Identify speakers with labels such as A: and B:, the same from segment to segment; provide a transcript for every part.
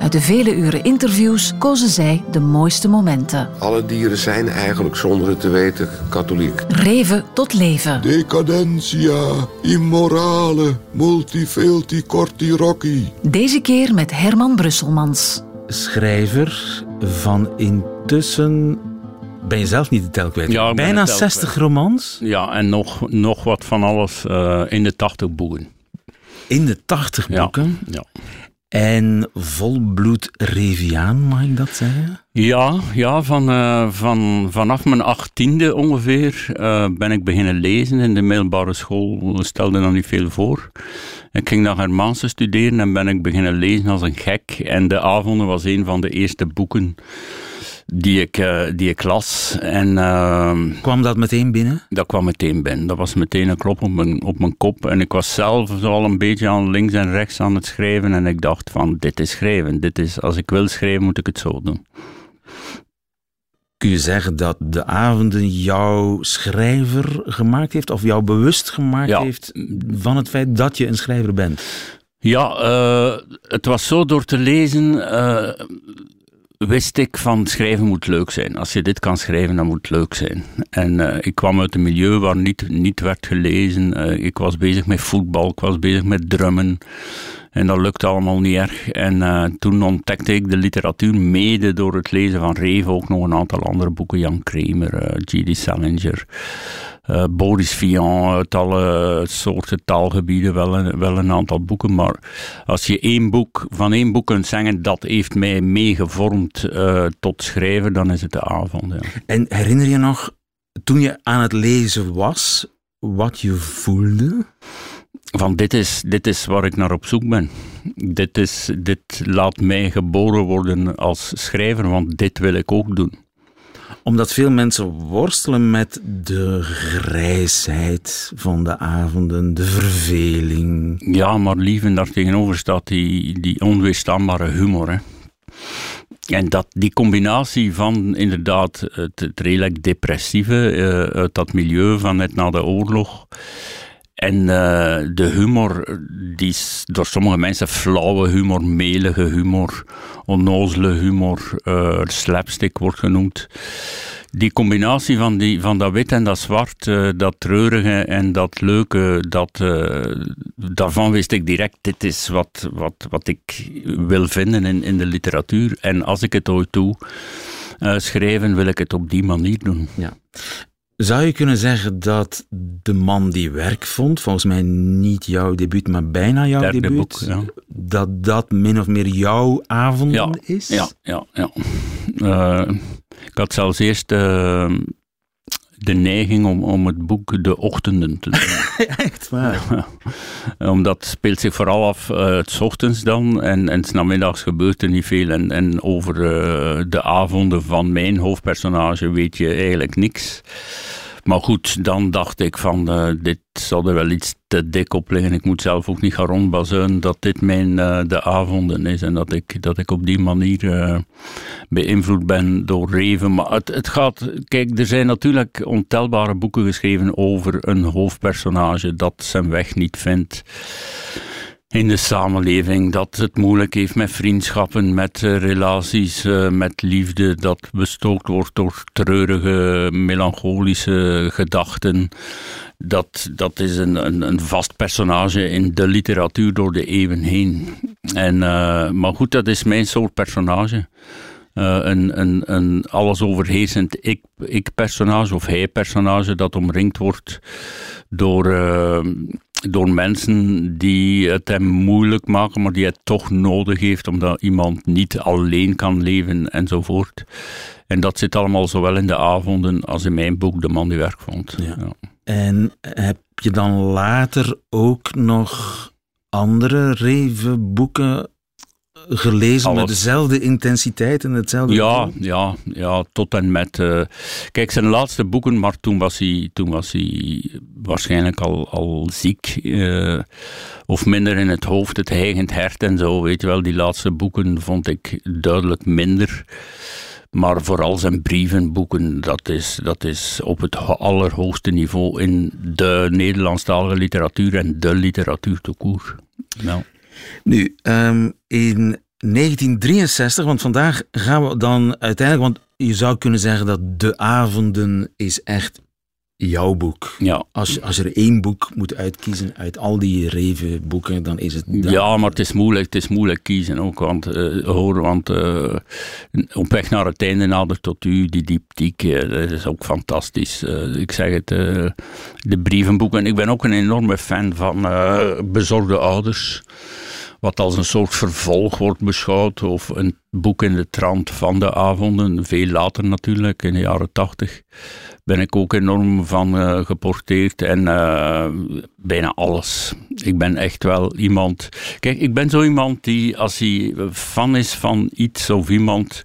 A: Uit de vele uren interviews kozen zij de mooiste momenten.
B: Alle dieren zijn eigenlijk zonder het te weten katholiek.
A: Reven tot leven.
B: Decadentia, immorale, multifelti corti rocci.
A: Deze keer met Herman Brusselmans.
C: Schrijver van intussen ben je zelf niet de tel kwijt.
D: Ja,
C: Bijna
D: de tel
C: 60
D: kwijt.
C: romans
D: Ja, en nog, nog wat van alles eh, in de 80 boeken.
C: in de 80
D: Ja.
C: boeken.
D: Ja.
C: En volbloed Reviaan, mag ik dat zeggen?
D: Ja, ja van, eh, van, vanaf mijn achttiende ongeveer eh, ben ik beginnen lezen. In de middelbare school stelde dat niet veel voor. Ik ging naar Germaanse studeren en ben ik beginnen lezen als een gek. En De Avonden was een van de eerste boeken die ik, eh, die ik las. En ehm,
C: Kwam dat meteen binnen?
D: dat kwam meteen binnen. Dat was meteen een klop op mijn, op mijn kop. En ik was zelf zo al een beetje aan links en rechts aan het schrijven. En ik dacht van, dit is schrijven. Dit is, als ik wil schrijven, moet ik het zo doen.
C: Kun je zeggen dat de avonden jouw schrijver gemaakt heeft, of jou bewust gemaakt
D: Ja.
C: heeft van het feit dat je een schrijver bent?
D: Ja, eh, het was zo door te lezen. eh, wist ik van schrijven moet leuk zijn. Als je dit kan schrijven, dan moet het leuk zijn. En eh, ik kwam uit een milieu waar niet, niet werd gelezen. Eh, ik was bezig met voetbal, ik was bezig met drummen. En dat lukte allemaal niet erg. En eh, toen ontdekte ik de literatuur mede door het lezen van Reven. Ook nog een aantal andere boeken. Jan Kramer, G.D. Salinger. Eh, Boris Vian uit alle soorten taalgebieden. Wel een, wel een aantal boeken. Maar als je één boek, van één boek kunt zeggen dat heeft mij meegevormd eh tot schrijven, dan is het de avond. Ja.
C: En herinner je nog, toen je aan het lezen was, wat je voelde?
D: van dit is, dit is waar ik naar op zoek ben. Dit, is, dit laat mij geboren worden als schrijver, want dit wil ik ook doen.
C: Omdat veel mensen worstelen met de grijsheid van de avonden, de verveling.
D: Ja, maar liever daar tegenover staat die, die onweerstaanbare humor. Hè. En dat, die combinatie van inderdaad het, het redelijk depressieve eh, uit dat milieu van net na de oorlog. En eh, de humor, die is door sommige mensen flauwe humor, melige humor, onnozele humor, eh, slapstick wordt genoemd. Die combinatie van, die, van dat wit en dat zwart, eh, dat treurige en dat leuke, dat, eh, daarvan wist ik direct, dit is wat, wat, wat ik wil vinden in, in de literatuur. En als ik het ooit doe, eh, schrijven, wil ik het op die manier doen.
C: Ja. Zou je kunnen zeggen dat de man die werk vond, volgens mij niet jouw debuut, maar bijna jouw
D: Derde
C: debuut,
D: boek, ja.
C: dat dat min of meer jouw avonden
D: Ja,
C: is?
D: Ja, ja, ja. Eh, ik had zelfs eerst eh, de neiging om, om het boek De Ochtenden te doen.
C: Echt waar.
D: Omdat het speelt zich vooral af eh, 's ochtends dan en, en 's namiddags gebeurt er niet veel. En, en over eh, de avonden van mijn hoofdpersonage weet je eigenlijk niks. Maar goed, dan dacht ik van, eh, dit zal er wel iets te dik op liggen. Ik moet zelf ook niet gaan rondbazuinen dat dit mijn eh, de avonden is. En dat ik, dat ik op die manier eh, beïnvloed ben door Reven. Maar het, het gaat, kijk, er zijn natuurlijk ontelbare boeken geschreven over een hoofdpersonage dat zijn weg niet vindt in de samenleving. Dat het moeilijk heeft met vriendschappen, met eh, relaties, eh, met liefde. Dat bestookt wordt door treurige, melancholische gedachten. Dat, dat is een, een, een vast personage in de literatuur door de eeuwen heen. En, eh, maar goed, dat is mijn soort personage. een, een, een alles overheersend ik-personage of hij-personage dat omringd wordt door, door mensen die het hem moeilijk maken, maar die het toch nodig heeft omdat iemand niet alleen kan leven enzovoort. En dat zit allemaal zowel in de avonden als in mijn boek De Man die werk vond. Ja. Ja.
C: En heb je dan later ook nog andere Reven-boeken gelezen met dezelfde intensiteit en hetzelfde
D: ja, ja, ja, tot en met. Uh, kijk, zijn laatste boeken, maar toen was hij, toen was hij waarschijnlijk al, al ziek. Uh, of minder in het hoofd, het heigend hert en zo. Weet je wel, die laatste boeken vond ik duidelijk minder. Maar vooral zijn brievenboeken, dat is, dat is op het allerhoogste niveau in de Nederlandstalige literatuur en de literatuur te koer. Nou.
C: Nu, um, in 1963, want vandaag gaan we dan uiteindelijk, want je zou kunnen zeggen dat De Avonden is echt jouw boek.
D: Ja.
C: Als, als er één boek moet uitkiezen uit al die reven boeken, dan is het dat.
D: Ja, maar het is moeilijk, het is moeilijk kiezen ook. Want, uh, hoor, want uh, op weg naar het einde nader tot u, die dieptiek, uh, dat is ook fantastisch. ik zeg het, de brievenboeken. Ik ben ook een enorme fan van bezorgde ouders wat als een soort vervolg wordt beschouwd, of een boek in de trant van de avonden, veel later natuurlijk, in de jaren tachtig, ben ik ook enorm van uh, geporteerd en uh, bijna alles. Ik ben echt wel iemand. Kijk, ik ben zo iemand die, als hij fan is van iets of iemand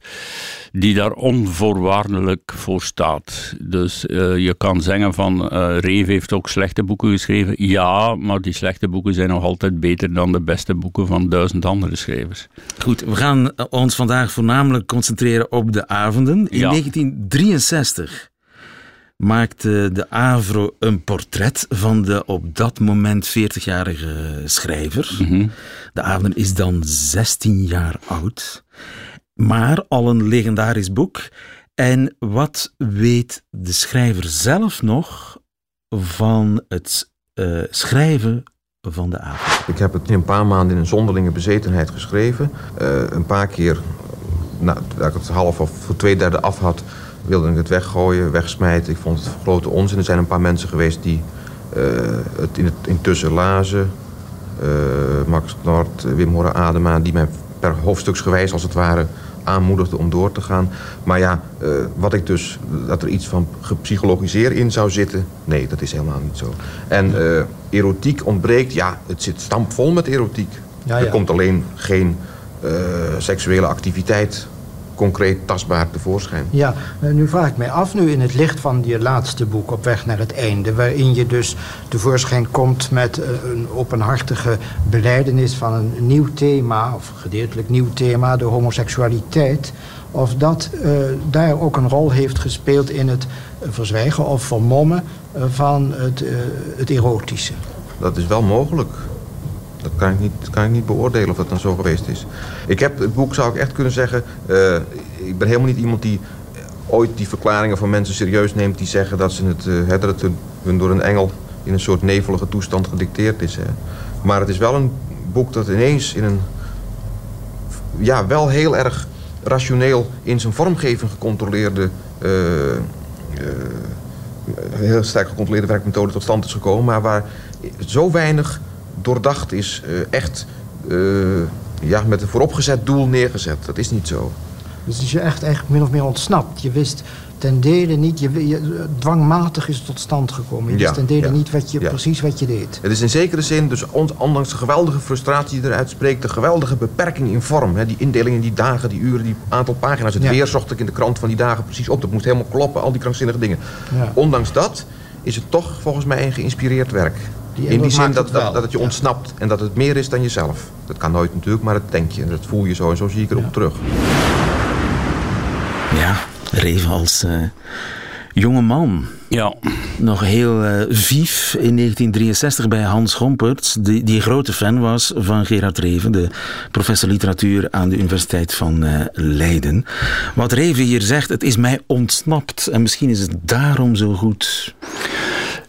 D: die daar onvoorwaardelijk voor staat. Dus uh, je kan zeggen van Reef heeft ook slechte boeken geschreven. Ja, maar die slechte boeken zijn nog altijd beter dan de beste boeken van duizend andere schrijvers.
C: Goed, we gaan ons vandaag voornamelijk concentreren op de avonden. In ja. 1963 maakte de Avro een portret van de op dat moment 40-jarige schrijver. Mm -hmm. De Avonden is dan 16 jaar oud maar al een legendarisch boek. En wat weet de schrijver zelf nog van het uh, schrijven van de avond?
E: Ik heb het in een paar maanden in een zonderlinge bezetenheid geschreven. Uh, een paar keer, nou, dat ik het half of voor twee derde af had, wilde ik het weggooien, wegsmijten. Ik vond het grote onzin. Er zijn een paar mensen geweest die uh, het, in het intussen lazen. Max Nord, Wim Horen Adema, die mij per hoofdstuksgewijs als het ware aanmoedigde om door te gaan. Maar ja, uh, wat ik dus, dat er iets van gepsychologiseerd in zou zitten... nee, dat is helemaal niet zo. En erotiek ontbreekt, ja, het zit stampvol met erotiek. Ja, ja. Er komt alleen geen seksuele activiteit concreet tastbaar tevoorschijn.
F: Ja, nu vraag ik mij af, nu in het licht van je laatste boek Op weg naar het einde... waarin je dus tevoorschijn komt met een openhartige beleidenis van een nieuw thema... of gedeeltelijk nieuw thema, de homoseksualiteit... of dat uh, daar ook een rol heeft gespeeld in het verzwijgen of vermommen van het, uh, het erotische.
E: Dat is wel mogelijk. Dat kan ik, niet, kan ik niet beoordelen of dat dan zo geweest is. Ik heb het boek, zou ik echt kunnen zeggen... Uh, ik ben helemaal niet iemand die ooit die verklaringen van mensen serieus neemt... die zeggen dat, ze het, dat het door een engel in een soort nevelige toestand gedicteerd is. Maar het is wel een boek dat ineens in een... ja, wel heel erg rationeel in zijn vormgeving gecontroleerde... Heel sterk gecontroleerde werkmethode tot stand is gekomen... maar waar zo weinig doordacht is, uh, echt uh, ja, met een vooropgezet doel neergezet. Dat is niet zo.
F: Dus is je echt, echt min of meer ontsnapt. Je wist ten dele niet, je, je, dwangmatig is het tot stand gekomen. Je ja, wist ten dele ja, niet wat je, ja. precies wat je deed.
E: Het is in zekere zin, dus ondanks de geweldige frustratie die eruit spreekt... de geweldige beperking in vorm. Hè, die indelingen, die dagen, die uren, die aantal pagina's. Het weer zocht ik in de krant van die dagen precies op. Dat moest helemaal kloppen, al die krankzinnige dingen. Ondanks dat is het toch volgens mij een geïnspireerd werk. Die in die zin dat het, dat, dat het je ontsnapt en dat het meer is dan jezelf. Dat kan nooit natuurlijk, maar dat denk je. Dat voel je zo en zo zie ik erop ja. terug.
C: Ja, Reven als uh, jonge man.
D: Ja.
C: Nog heel uh, vief in 1963 bij Hans Gomperts, die, die grote fan was van Gerard Reven, de professor literatuur aan de Universiteit van uh, Leiden. Wat Reven hier zegt, het is mij ontsnapt en misschien is het daarom zo goed.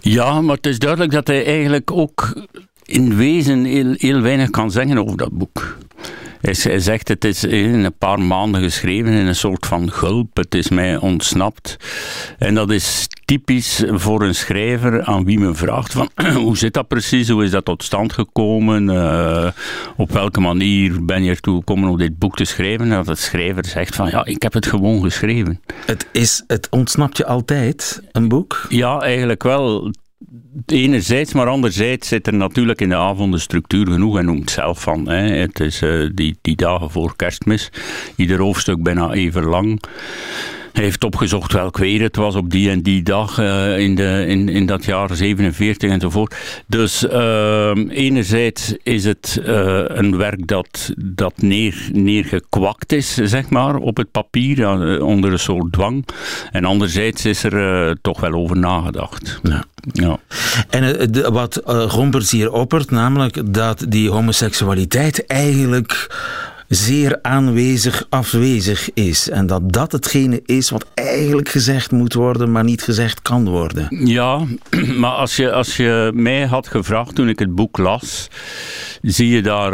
D: Ja, maar het is duidelijk dat hij eigenlijk ook in wezen heel, weinig kan zeggen over dat boek. Hij zegt, het is in een paar maanden geschreven in een soort van gulp. Het is mij ontsnapt. En dat is typisch voor een schrijver aan wie men vraagt van hoe zit dat precies, hoe is dat tot stand gekomen, uh, op welke manier ben je ertoe gekomen om dit boek te schrijven. En dat de schrijver zegt van ja, ik heb het gewoon geschreven.
C: Het, is, het ontsnapt je altijd, een boek?
D: Ja, eigenlijk wel enerzijds, maar anderzijds zit er natuurlijk in de avonden structuur genoeg en noemt zelf van. Hè. Het is uh, die, die dagen voor kerstmis, ieder hoofdstuk bijna even lang. Hij heeft opgezocht welk weer het was op die en die dag uh, in, de, in, in dat jaar 47 enzovoort. Dus uh, enerzijds is het uh, een werk dat, dat neer, neergekwakt is, zeg maar, op het papier, onder een soort dwang. En anderzijds is er toch wel over nagedacht.
C: Ja. Ja. En de, wat Gompers hier oppert, namelijk dat die homoseksualiteit eigenlijk zeer aanwezig afwezig is. En dat dat hetgene is wat eigenlijk gezegd moet worden, maar niet gezegd kan worden.
D: Ja, maar als je, als je mij had gevraagd toen ik het boek las, zie je daar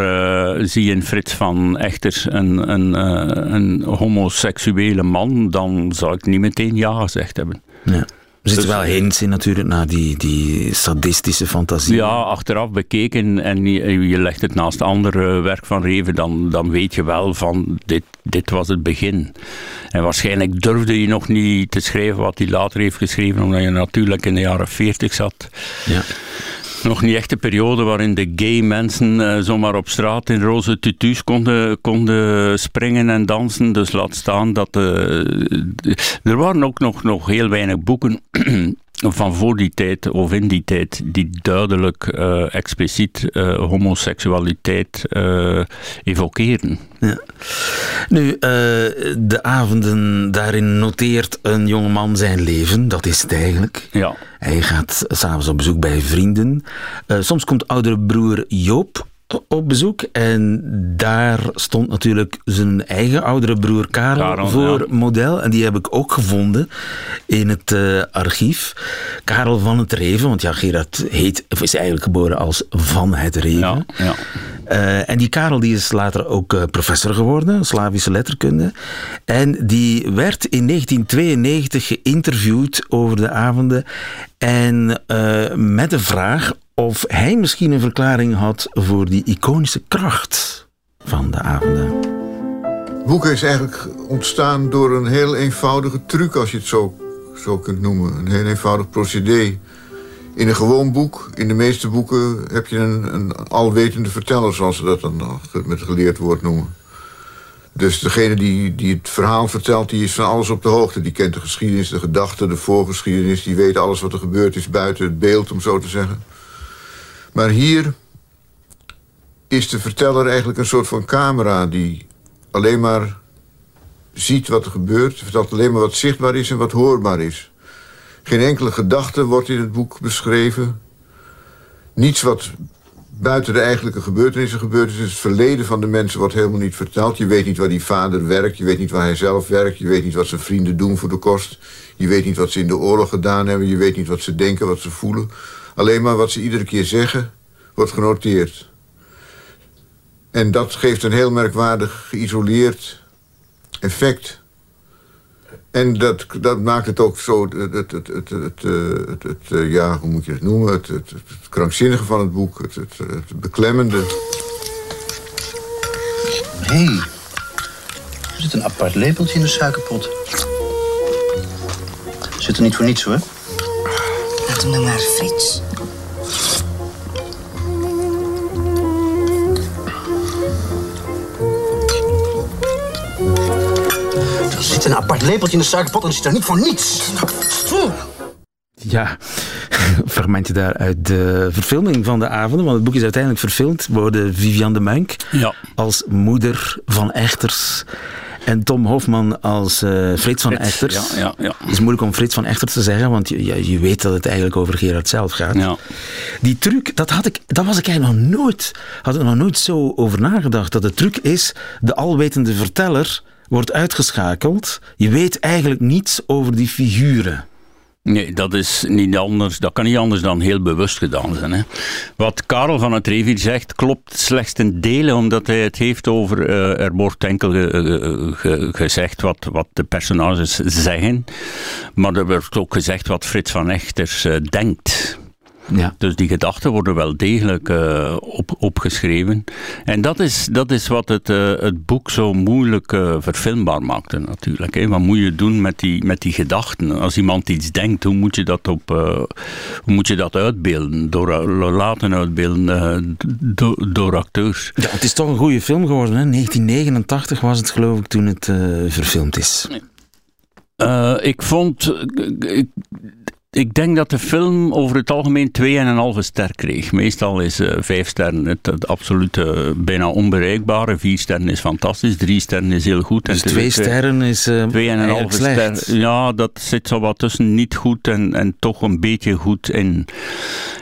D: uh, zie je in Frits van Echters een, een, uh, een homoseksuele man, dan zou ik niet meteen ja gezegd hebben.
C: Ja. Er zitten dus, wel hints in natuurlijk naar die, die sadistische fantasie.
D: Ja, achteraf bekeken en je, je legt het naast ander werk van Reven, dan, dan weet je wel van dit, dit was het begin. En waarschijnlijk durfde je nog niet te schrijven wat hij later heeft geschreven, omdat je natuurlijk in de jaren 40 zat.
C: Ja
D: nog niet echt de periode waarin de gay mensen uh, zomaar op straat in roze tutus konden, konden springen en dansen. Dus laat staan dat... Uh, er waren ook nog, nog heel weinig boeken van voor die tijd of in die tijd die duidelijk uh, expliciet uh, homoseksualiteit uh, evokeren.
C: Ja. Nu, de avonden, daarin noteert een jongeman zijn leven, dat is het eigenlijk.
D: Ja.
C: Hij gaat s'avonds op bezoek bij vrienden. soms komt oudere broer Joop op bezoek. En daar stond natuurlijk zijn eigen oudere broer Karel, voor model. En die heb ik ook gevonden in het uh, archief. Karel van het Reven, want ja, Gerard heet, of is eigenlijk geboren als Van het Reven.
D: Ja, ja.
C: Uh, en die Karel die is later ook uh, professor geworden, Slavische letterkunde. En die werd in 1992 geïnterviewd over de avonden. En met de vraag of hij misschien een verklaring had voor die iconische kracht van de avonden.
G: Boek is eigenlijk ontstaan door een heel eenvoudige truc, als je het zo, zo kunt noemen. Een heel eenvoudig procedé. In een gewoon boek, in de meeste boeken, heb je een, een alwetende verteller, zoals ze dat dan met geleerd woord noemen. Dus degene die, die het verhaal vertelt, die is van alles op de hoogte. Die kent de geschiedenis, de gedachten, de voorgeschiedenis. Die weet alles wat er gebeurd is buiten het beeld, om zo te zeggen. Maar hier is de verteller eigenlijk een soort van camera... die alleen maar ziet wat er gebeurt. Vertelt alleen maar wat zichtbaar is en wat hoorbaar is. Geen enkele gedachte wordt in het boek beschreven. Niets wat buiten de eigenlijke gebeurtenissen gebeurt. is. Het verleden van de mensen wordt helemaal niet verteld. Je weet niet waar die vader werkt. Je weet niet waar hij zelf werkt. Je weet niet wat zijn vrienden doen voor de kost. Je weet niet wat ze in de oorlog gedaan hebben. Je weet niet wat ze denken, wat ze voelen. Alleen maar wat ze iedere keer zeggen, wordt genoteerd. En dat geeft een heel merkwaardig geïsoleerd effect. En dat, dat maakt het ook zo, het, het, het, het, het, het, het eh, ja, hoe moet je het noemen? Het, het, het krankzinnige van het boek, het, het, het beklemmende.
H: Hé, hey, er zit een apart lepeltje in de suikerpot. Zit er niet voor niets hoor.
I: Laat hem dan maar, Frits.
H: Een apart lepeltje in de suikerpot en zit er niet voor niets.
C: Ja, fragmentje daar uit de verfilming van de avonden. Want het boek is uiteindelijk verfilmd door Viviane de Munk
D: ja.
C: als moeder van Echters. En Tom Hofman als uh, Frits van Frits, Echters.
D: Ja, ja, ja.
C: Het is moeilijk om Frits van Echters te zeggen, want je, ja, je weet dat het eigenlijk over Gerard zelf gaat.
D: Ja.
C: Die truc, dat, had ik, dat was ik eigenlijk nog nooit, had ik nog nooit zo over nagedacht. Dat de truc is, de alwetende verteller wordt uitgeschakeld. Je weet eigenlijk niets over die figuren.
D: Nee, dat is niet anders. Dat kan niet anders dan heel bewust gedaan zijn. Hè. Wat Karel van het Revier zegt, klopt slechts ten dele, omdat hij het heeft over. Uh, er wordt enkel gezegd wat, wat de personages zeggen, maar er wordt ook gezegd wat Frits van Echters uh, denkt. Ja. Dus die gedachten worden wel degelijk uh, op, opgeschreven. En dat is, dat is wat het, uh, het boek zo moeilijk uh, verfilmbaar maakte natuurlijk. Hè. Wat moet je doen met die, met die gedachten? Als iemand iets denkt, hoe moet je dat, op, hoe moet je dat uitbeelden? Door, laten uitbeelden door, door acteurs.
C: Ja, het is toch een goede film geworden. Hè? 1989 was het geloof ik toen het verfilmd is.
D: ik vond... Ik, ik denk dat de film over het algemeen 2,5 ster kreeg. Meestal is uh, 5 sterren het, het absolute bijna onbereikbare. 4 sterren is fantastisch, 3 sterren is heel goed.
C: Dus 2 sterren is uh, 2,5 ster.
D: Ja, dat zit zo wat tussen niet goed en, en toch een beetje goed in.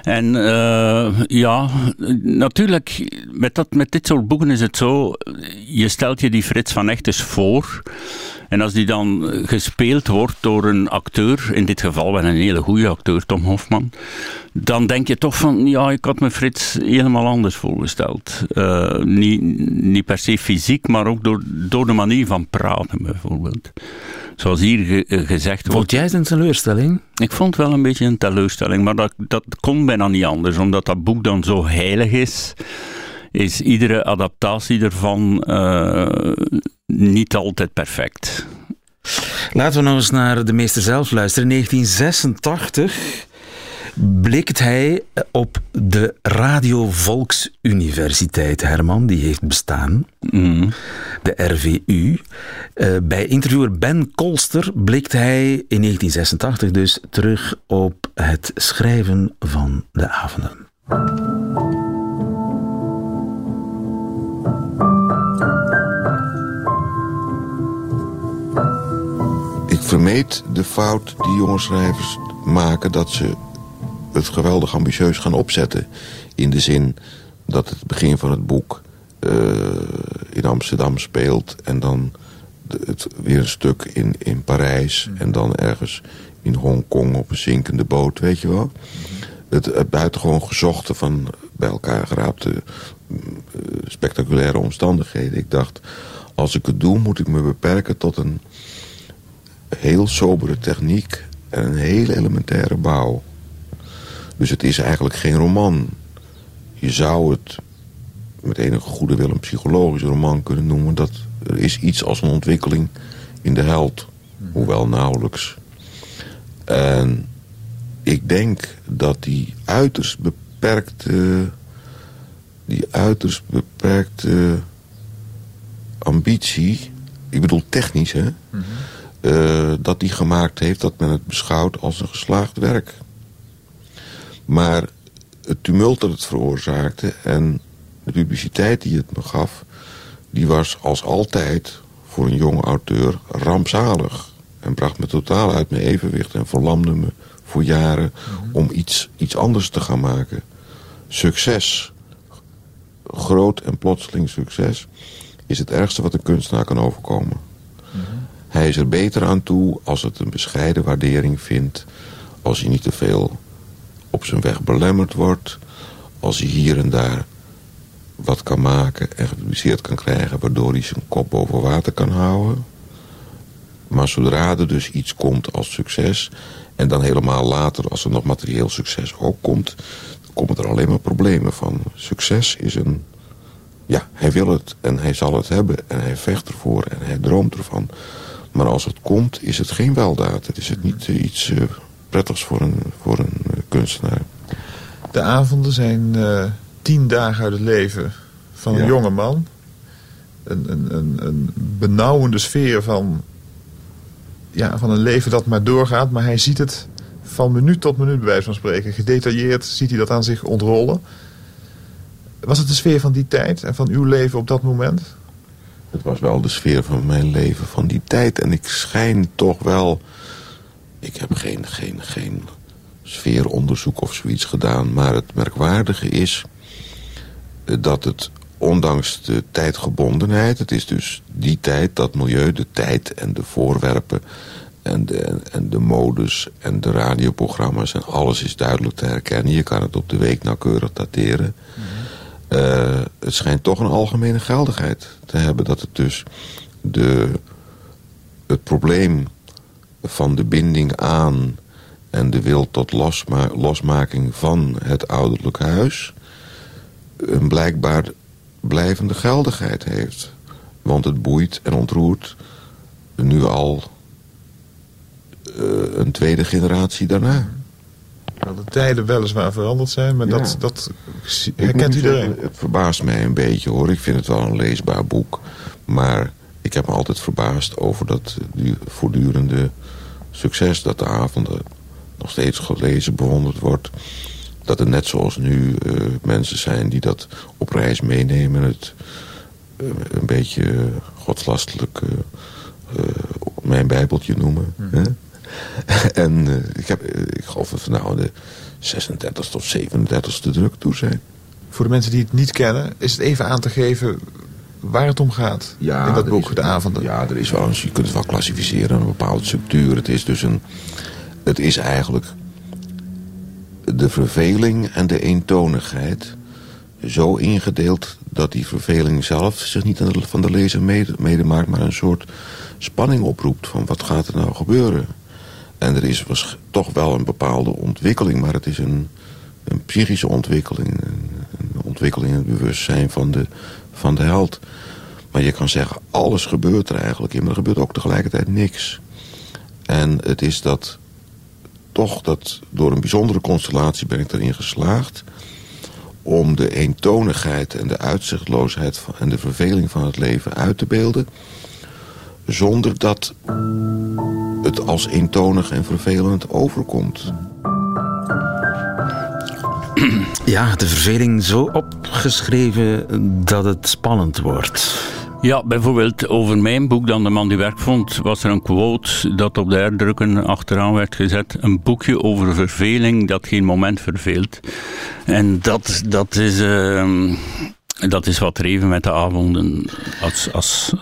D: En uh, ja, natuurlijk, met, dat, met dit soort boeken is het zo, je stelt je die Frits van Echtes voor. En als die dan gespeeld wordt door een acteur, in dit geval wel een hele goede acteur, Tom Hofman, dan denk je toch van, ja, ik had me Frits helemaal anders voorgesteld. Uh, niet, niet per se fysiek, maar ook door, door de manier van praten bijvoorbeeld. Zoals hier gezegd wordt.
C: Vond jij het een teleurstelling?
D: Ik vond het wel een beetje een teleurstelling, maar dat, dat kon bijna niet anders, omdat dat boek dan zo heilig is is iedere adaptatie ervan uh, niet altijd perfect.
C: Laten we nog eens naar de meester zelf luisteren. In 1986 blikt hij op de Radio Volksuniversiteit, Herman, die heeft bestaan. Mm. De RVU. Uh, bij interviewer Ben Kolster blikt hij in 1986 dus terug op het schrijven van de avonden.
B: Vermeed de fout die jonge schrijvers maken... dat ze het geweldig ambitieus gaan opzetten. In de zin dat het begin van het boek uh, in Amsterdam speelt... en dan het, weer een stuk in, in Parijs... en dan ergens in Hongkong op een zinkende boot, weet je wel. Het, het buitengewoon gezochte van bij elkaar geraapte uh, spectaculaire omstandigheden. Ik dacht, als ik het doe, moet ik me beperken tot een heel sobere techniek en een hele elementaire bouw. Dus het is eigenlijk geen roman. Je zou het met enige goede wil een psychologische roman kunnen noemen. Dat er is iets als een ontwikkeling in de held. Hoewel nauwelijks. En ik denk dat die uiterst beperkte... die uiterst beperkte ambitie... ik bedoel technisch, hè... Mhm. Eh, dat die gemaakt heeft... dat men het beschouwt als een geslaagd werk. Maar het tumult dat het veroorzaakte... en de publiciteit die het me gaf... die was als altijd voor een jonge auteur rampzalig. En bracht me totaal uit mijn evenwicht... en verlamde me voor jaren mhm. om iets, iets anders te gaan maken. Succes, groot en plotseling succes... is het ergste wat een kunstenaar kan overkomen. Hij is er beter aan toe als het een bescheiden waardering vindt. Als hij niet te veel op zijn weg belemmerd wordt. Als hij hier en daar wat kan maken en gepubliceerd kan krijgen... waardoor hij zijn kop boven water kan houden. Maar zodra er dus iets komt als succes... en dan helemaal later als er nog materieel succes ook komt... komen er alleen maar problemen van. Succes is een... Ja, hij wil het en hij zal het hebben en hij vecht ervoor en hij droomt ervan... Maar als het komt, is het geen weldaad. Het is het niet uh, iets uh, prettigs voor een, voor een uh, kunstenaar.
J: De avonden zijn tien dagen uit het leven van een ja. jonge man. Een, een, een, een benauwende sfeer van, ja, van een leven dat maar doorgaat. Maar hij ziet het van minuut tot minuut, bij wijze van spreken. Gedetailleerd ziet hij dat aan zich ontrollen. Was het de sfeer van die tijd en van uw leven op dat moment?
B: Het was wel de sfeer van mijn leven van die tijd. En ik schijn toch wel... Ik heb geen, geen, geen sfeeronderzoek of zoiets gedaan. Maar het merkwaardige is eh, dat het ondanks de tijdgebondenheid... het is dus die tijd, dat milieu, de tijd en de voorwerpen... en de, en de modus en de radioprogramma's en alles is duidelijk te herkennen. Je kan het op de week nauwkeurig dateren. Uh, het schijnt toch een algemene geldigheid te hebben dat het dus de, het probleem van de binding aan en de wil tot losma losmaking van het ouderlijke huis een blijkbaar blijvende geldigheid heeft. Want het boeit en ontroert nu al uh, een tweede generatie daarna.
J: Tijden weliswaar veranderd zijn, maar dat, dat herkent iedereen.
B: Zeggen, het verbaast mij een beetje hoor. Ik vind het wel een leesbaar boek. Maar ik heb me altijd verbaasd over dat voortdurende succes... dat de avonden nog steeds gelezen, bewonderd wordt. Dat er net zoals nu uh, mensen zijn die dat op reis meenemen... het uh, een beetje godslastelijk mijn bijbeltje noemen. Hè? en uh, ik, heb, ik geloof dat we nou de 36 of 37ste druk toe zijn.
J: Voor de mensen die het niet kennen, is het even aan te geven waar het om gaat ja, in dat boek, De Avonden.
B: Ja, er is wel, je kunt het wel klassificeren, een bepaalde structuur. Het is dus een, het is eigenlijk de verveling en de eentonigheid zo ingedeeld dat die verveling zelf zich niet van de lezer mede, maakt, maar een soort spanning oproept van wat gaat er nou gebeuren. En er is was toch wel een bepaalde ontwikkeling, maar het is een, een psychische ontwikkeling. Een, ontwikkeling in het bewustzijn van de, van de held. Maar je kan zeggen, alles gebeurt er eigenlijk in, maar er gebeurt ook tegelijkertijd niks. En het is dat, toch dat door een bijzondere constellatie ben ik erin geslaagd... om de eentonigheid en de uitzichtloosheid en de verveling van het leven uit te beelden zonder dat het als eentonig en vervelend overkomt.
C: Ja, de verveling zo opgeschreven dat het spannend wordt.
D: Ja, bijvoorbeeld over mijn boek dan De Man die werk vond, was er een quote dat op de herdrukken achteraan werd gezet. Een boekje over verveling dat geen moment verveelt. En dat, dat is... Uh, dat is wat Reven met de avonden als, als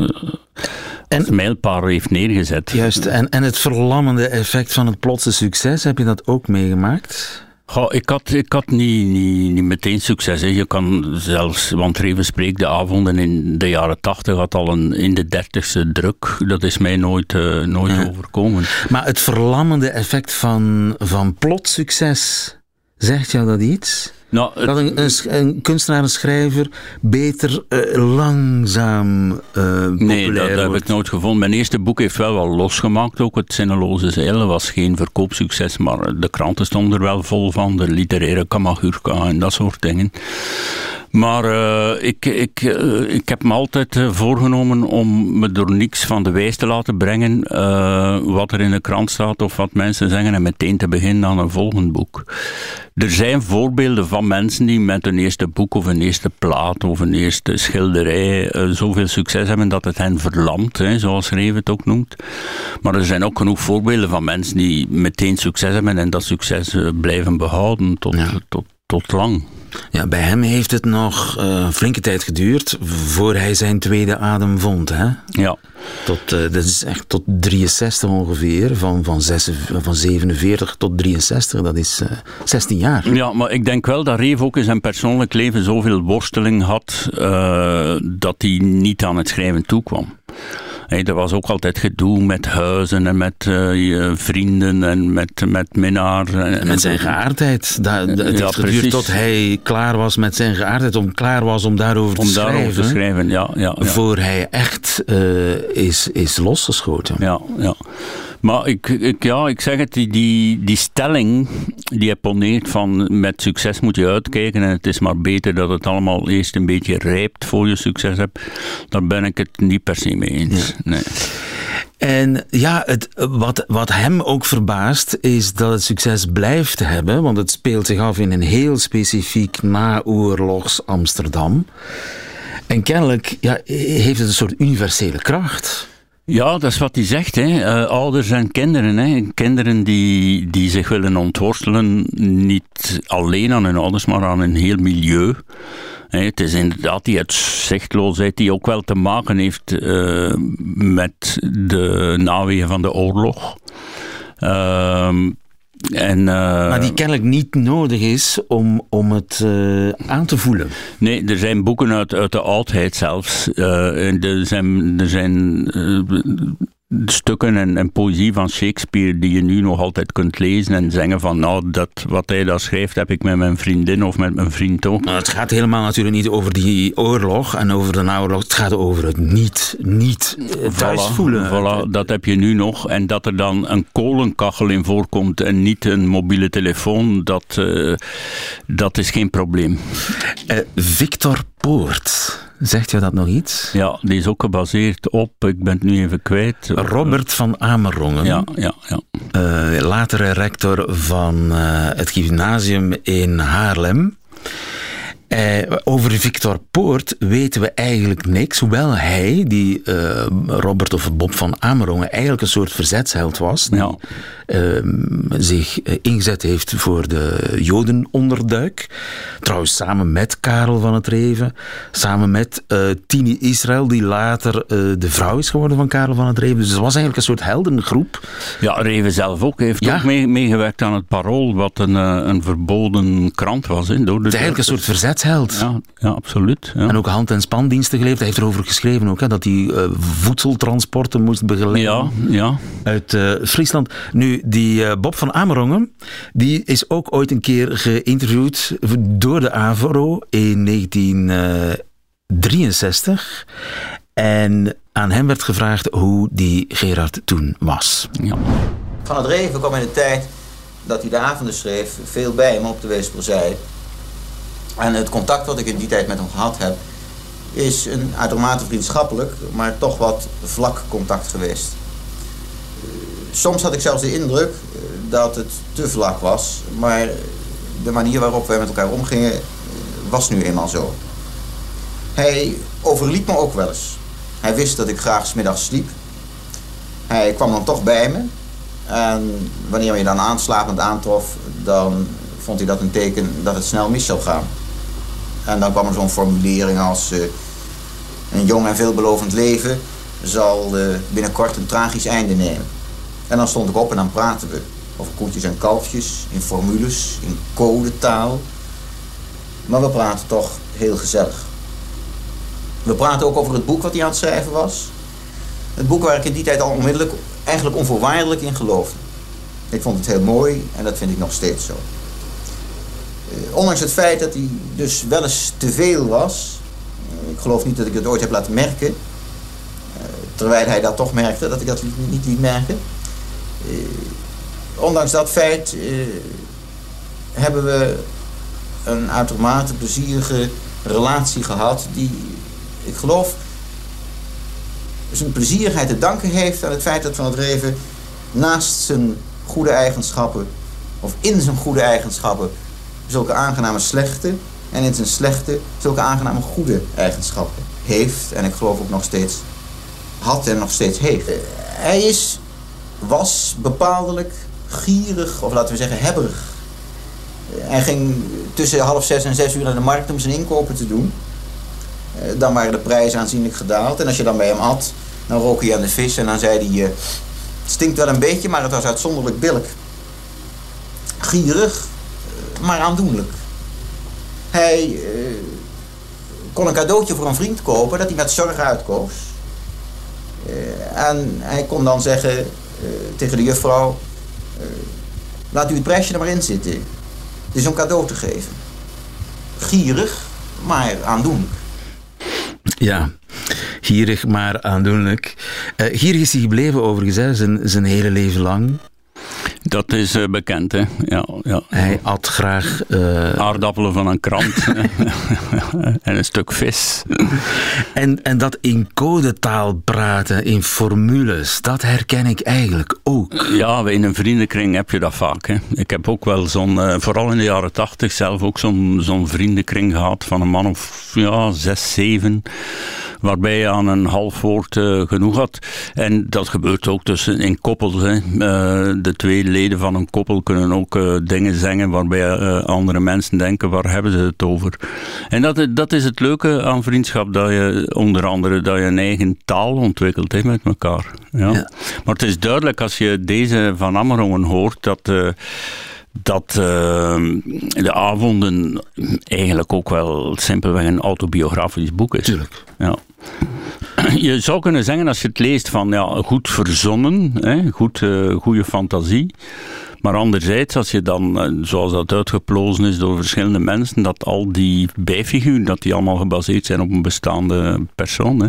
D: uh, mijlpaal heeft neergezet.
C: Juist, en, en het verlammende effect van het plotse succes, heb je dat ook meegemaakt?
D: Goh, ik had, ik had niet, niet, niet meteen succes. Hè. Je kan zelfs, want Reven spreekt de avonden in de jaren tachtig had al een in de dertigste druk. Dat is mij nooit, uh, nooit overkomen.
C: Maar het verlammende effect van, van plot succes, zegt jou dat iets? Nou, dat een, een, kunstenaar, een schrijver beter uh, langzaam uh,
D: Nee, dat, dat heb ik nooit gevonden. Mijn eerste boek heeft wel wel losgemaakt. Ook het Zinneloze Zeilen was geen verkoopsucces, maar de kranten stonden er wel vol van. De literaire Kamagurka en dat soort dingen. Maar uh, ik, ik, uh, ik heb me altijd uh, voorgenomen om me door niks van de wijs te laten brengen wat er in de krant staat of wat mensen zeggen en meteen te beginnen aan een volgend boek. Er zijn voorbeelden van mensen die met een eerste boek of een eerste plaat of een eerste schilderij zoveel succes hebben dat het hen verlamt, hè, zoals Reven het ook noemt. Maar er zijn ook genoeg voorbeelden van mensen die meteen succes hebben en dat succes blijven behouden tot, tot, tot lang.
C: Ja, bij hem heeft het nog uh, flinke tijd geduurd voor hij zijn tweede adem vond. Hè?
D: Ja.
C: Tot, uh, dat is echt tot 63 ongeveer, van, van, 6, van 47 tot 63, dat is uh, eh, 16 jaar.
D: Ja, maar ik denk wel dat Reef ook in zijn persoonlijk leven zoveel worsteling had dat hij niet aan het schrijven toekwam. Hey, er was ook altijd gedoe met huizen en met uh, vrienden en met, met minnaar.
C: En, met zijn geaardheid. Het ja, geduurd tot hij klaar was met zijn geaardheid, om klaar was om daarover
D: om
C: te
D: daarover schrijven. te schrijven, ja. ja,
C: ja. Voor hij echt uh, is, is losgeschoten.
D: Ja, ja. Maar ik, ik, ja, ik zeg het, die, die, die stelling die je poneert van met succes moet je uitkijken en het is maar beter dat het allemaal eerst een beetje rijpt voor je succes hebt, daar ben ik het niet per se mee eens. Nee.
C: En ja, het, wat, wat hem ook verbaast is dat het succes blijft hebben, want het speelt zich af in een heel specifiek naoorlogs Amsterdam. En kennelijk ja, heeft het een soort universele kracht.
D: Ja, dat is wat hij zegt. Hè. Uh, ouders en kinderen. Hè. Kinderen die, die zich willen ontworstelen, niet alleen aan hun ouders, maar aan een heel milieu. het is inderdaad die uitzichtloosheid die ook wel te maken heeft uh, met de nawegen van de oorlog.
C: Ehm, en, uh, maar die kennelijk niet nodig is om, om het uh, aan te voelen.
D: Nee, er zijn boeken uit, uit de oudheid zelfs. Uh, er zijn, er zijn stukken en, en, poëzie van Shakespeare die je nu nog altijd kunt lezen en zeggen van nou, dat, wat hij daar schrijft heb ik met mijn vriendin of met mijn vriend ook.
C: Nou, het gaat helemaal natuurlijk niet over die oorlog en over de naoorlog. Het gaat over het niet, niet thuis voelen.
D: Voilà, dat heb je nu nog. En dat er dan een kolenkachel in voorkomt en niet een mobiele telefoon, dat, uh, dat is geen probleem.
C: Uh, Victor Poort Zegt je dat nog iets?
D: Ja, die is ook gebaseerd op, ik ben het nu even kwijt.
C: Robert van Amerongen.
D: Ja, ja, ja.
C: Uh, latere rector van uh, het gymnasium in Haarlem. Uh, over Victor Poort weten we eigenlijk niks, hoewel hij, die uh, Robert of Bob van Amerongen, eigenlijk een soort verzetsheld was. Die ja. uh, zich ingezet heeft voor de Jodenonderduik. Trouwens, samen met Karel van het Reven, samen met Tini Israël, die later de vrouw is geworden van Karel van het Reven. Dus het was eigenlijk een soort heldengroep.
D: Ja, Reven zelf ook heeft ja. ook meegewerkt aan het Parool, wat een, een verboden krant was. He, door de
C: het is eigenlijk een soort
D: ja, ja absoluut. Ja.
C: En ook hand- en spandiensten geleverd. Hij heeft erover geschreven ook, hè, dat hij uh, voedseltransporten moest begeleiden.
D: Ja, ja.
C: Uit uh, Friesland. Nu, die uh, Bob van Amerongen, die is ook ooit een keer geïnterviewd door de AVRO in 1963. En aan hem werd gevraagd hoe die Gerard toen was. Ja.
K: Van het Reven kwam in de tijd dat hij de avonden schreef veel bij hem op de Weesperzij. En het contact wat ik in die tijd met hem gehad heb, is een uitermate vriendschappelijk, maar toch wat vlak contact geweest. Soms had ik zelfs de indruk eh, dat het te vlak was, maar de manier waarop wij met elkaar omgingen eh, was nu eenmaal zo. Hij overliep me ook wel eens. Hij wist dat ik graag smiddags sliep. Hij kwam dan toch bij me. En wanneer je dan aanslapend aantrof, dan vond hij dat een teken dat het snel mis zou gaan. En dan kwam er zo'n formulering als... Uh, een jong en veelbelovend leven zal uh, binnenkort een tragisch einde nemen. En dan stond ik op en dan praten we over koetjes en kalfjes, in formules, in codetaal. Maar we praten toch heel gezellig. We praten ook over het boek wat hij aan het schrijven was. Het boek waar ik in die tijd al onmiddellijk, eigenlijk onvoorwaardelijk in geloofde. Ik vond het heel mooi en dat vind ik nog steeds zo. Eh, ondanks het feit dat hij dus wel eens te veel was. Eh, ik geloof niet dat ik het ooit heb laten merken. Eh, terwijl hij dat toch merkte, dat ik dat niet liet merken. ondanks dat feit hebben we een uitermate plezierige relatie gehad. Die, ik geloof, zijn plezierigheid te danken heeft aan het feit dat Van het Reven naast zijn goede eigenschappen, of in zijn goede eigenschappen, zulke aangename slechte en in zijn slechte zulke aangename goede eigenschappen heeft. En ik geloof ook nog steeds had en nog steeds heeft. Hij is, was bepaaldelijk gierig, of laten we zeggen hebberig. Hij ging tussen half zes en zes uur naar de markt om zijn inkopen te doen. Eh, dan waren de prijzen aanzienlijk gedaald. En als je dan bij hem at, dan rook hij aan de vis en dan zei hij... Het stinkt wel een beetje, maar het was uitzonderlijk billig. Gierig, maar aandoenlijk. Hij uh, kon een cadeautje voor een vriend kopen dat hij met zorg uitkoos. Uh, en hij kon dan zeggen uh, tegen de juffrouw... laat u het prijsje er maar in zitten. Het is om cadeau te geven. Gierig, maar aandoenlijk.
C: Ja, gierig maar aandoenlijk. Gierig is hij gebleven overigens, zijn, zijn hele leven lang.
D: Dat is uh, bekend, hè. Ja, ja.
C: Hij at graag... Uh...
D: Aardappelen van een krant. en een stuk vis.
C: en, en dat in codetaal praten, in formules, dat herken ik eigenlijk ook.
D: Ja, in een vriendenkring heb je dat vaak. Hè. Ik heb ook wel zo'n, uh, vooral in de jaren tachtig zelf ook zo'n zo'n vriendenkring gehad van een man of ja, zes, zeven waarbij je aan een half woord genoeg had. En dat gebeurt ook tussen in koppels. Hè. de twee leden van een koppel kunnen ook dingen zeggen waarbij andere mensen denken, waar hebben ze het over? En dat, dat is het leuke aan vriendschap, dat je onder andere dat je een eigen taal ontwikkelt met elkaar. Ja. Maar het is duidelijk als je deze van Ammerongen hoort, dat dat uh, de avonden eigenlijk ook wel simpelweg een autobiografisch boek is.
C: Tuurlijk.
D: Ja. Je zou kunnen zeggen, als je het leest, van ja, goed verzonnen, hè, goed, uh, goede fantasie. Maar anderzijds, als je dan, eh, zoals dat uitgeplozen is door verschillende mensen, dat al die bijfiguren, dat die allemaal gebaseerd zijn op een bestaande persoon. Hè.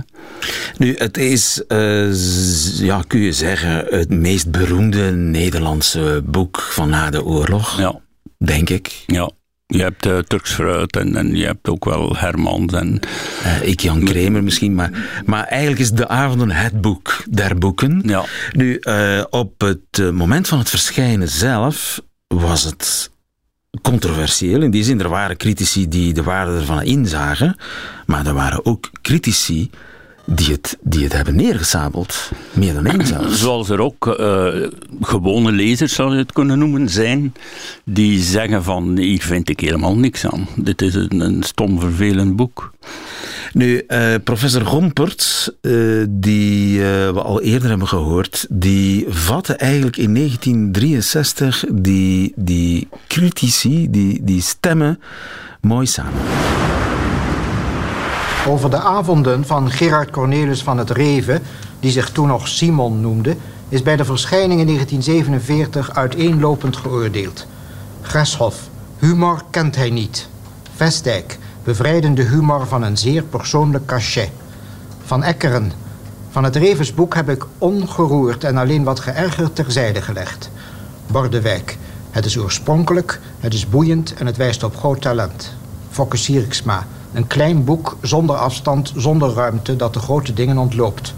C: Nu, het is, uh, ja, kun je zeggen, het meest beroemde Nederlandse boek van na de oorlog.
D: Ja.
C: Denk ik.
D: Ja. Je hebt uh, Turks fruit en, en je hebt ook wel Hermans en...
C: Uh, ik Jan Kremer misschien, maar, maar eigenlijk is De Avonden het boek der boeken.
D: Ja.
C: Nu, uh, op het moment van het verschijnen zelf was het controversieel. In die zin, er waren critici die de waarde ervan inzagen, maar er waren ook critici die het, die het hebben neergesabeld. Meer dan één zelfs.
D: Zoals er ook uh, gewone lezers, zou je het kunnen noemen, zijn, die zeggen van, hier vind ik helemaal niks aan. Dit is een, een stom, vervelend boek.
C: Nu, uh, professor Gompert, uh, die we al eerder hebben gehoord, die vatte eigenlijk in 1963 die, die critici, die, die stemmen, mooi samen
F: over de avonden van Gerard Cornelis van het Reven, die zich toen nog Simon noemde, is bij de verschijning in 1947 uiteenlopend geoordeeld. Greshoff, humor kent hij niet. Vestdijk, bevrijdende humor van een zeer persoonlijk cachet. Van Ekkeren, van het Revensboek heb ik ongeroerd en alleen wat geërgerd terzijde gelegd. Bordewijk, het is oorspronkelijk, het is boeiend en het wijst op groot talent. Fokke Sierksma, een klein boek zonder afstand, zonder ruimte, dat de grote dingen ontloopt.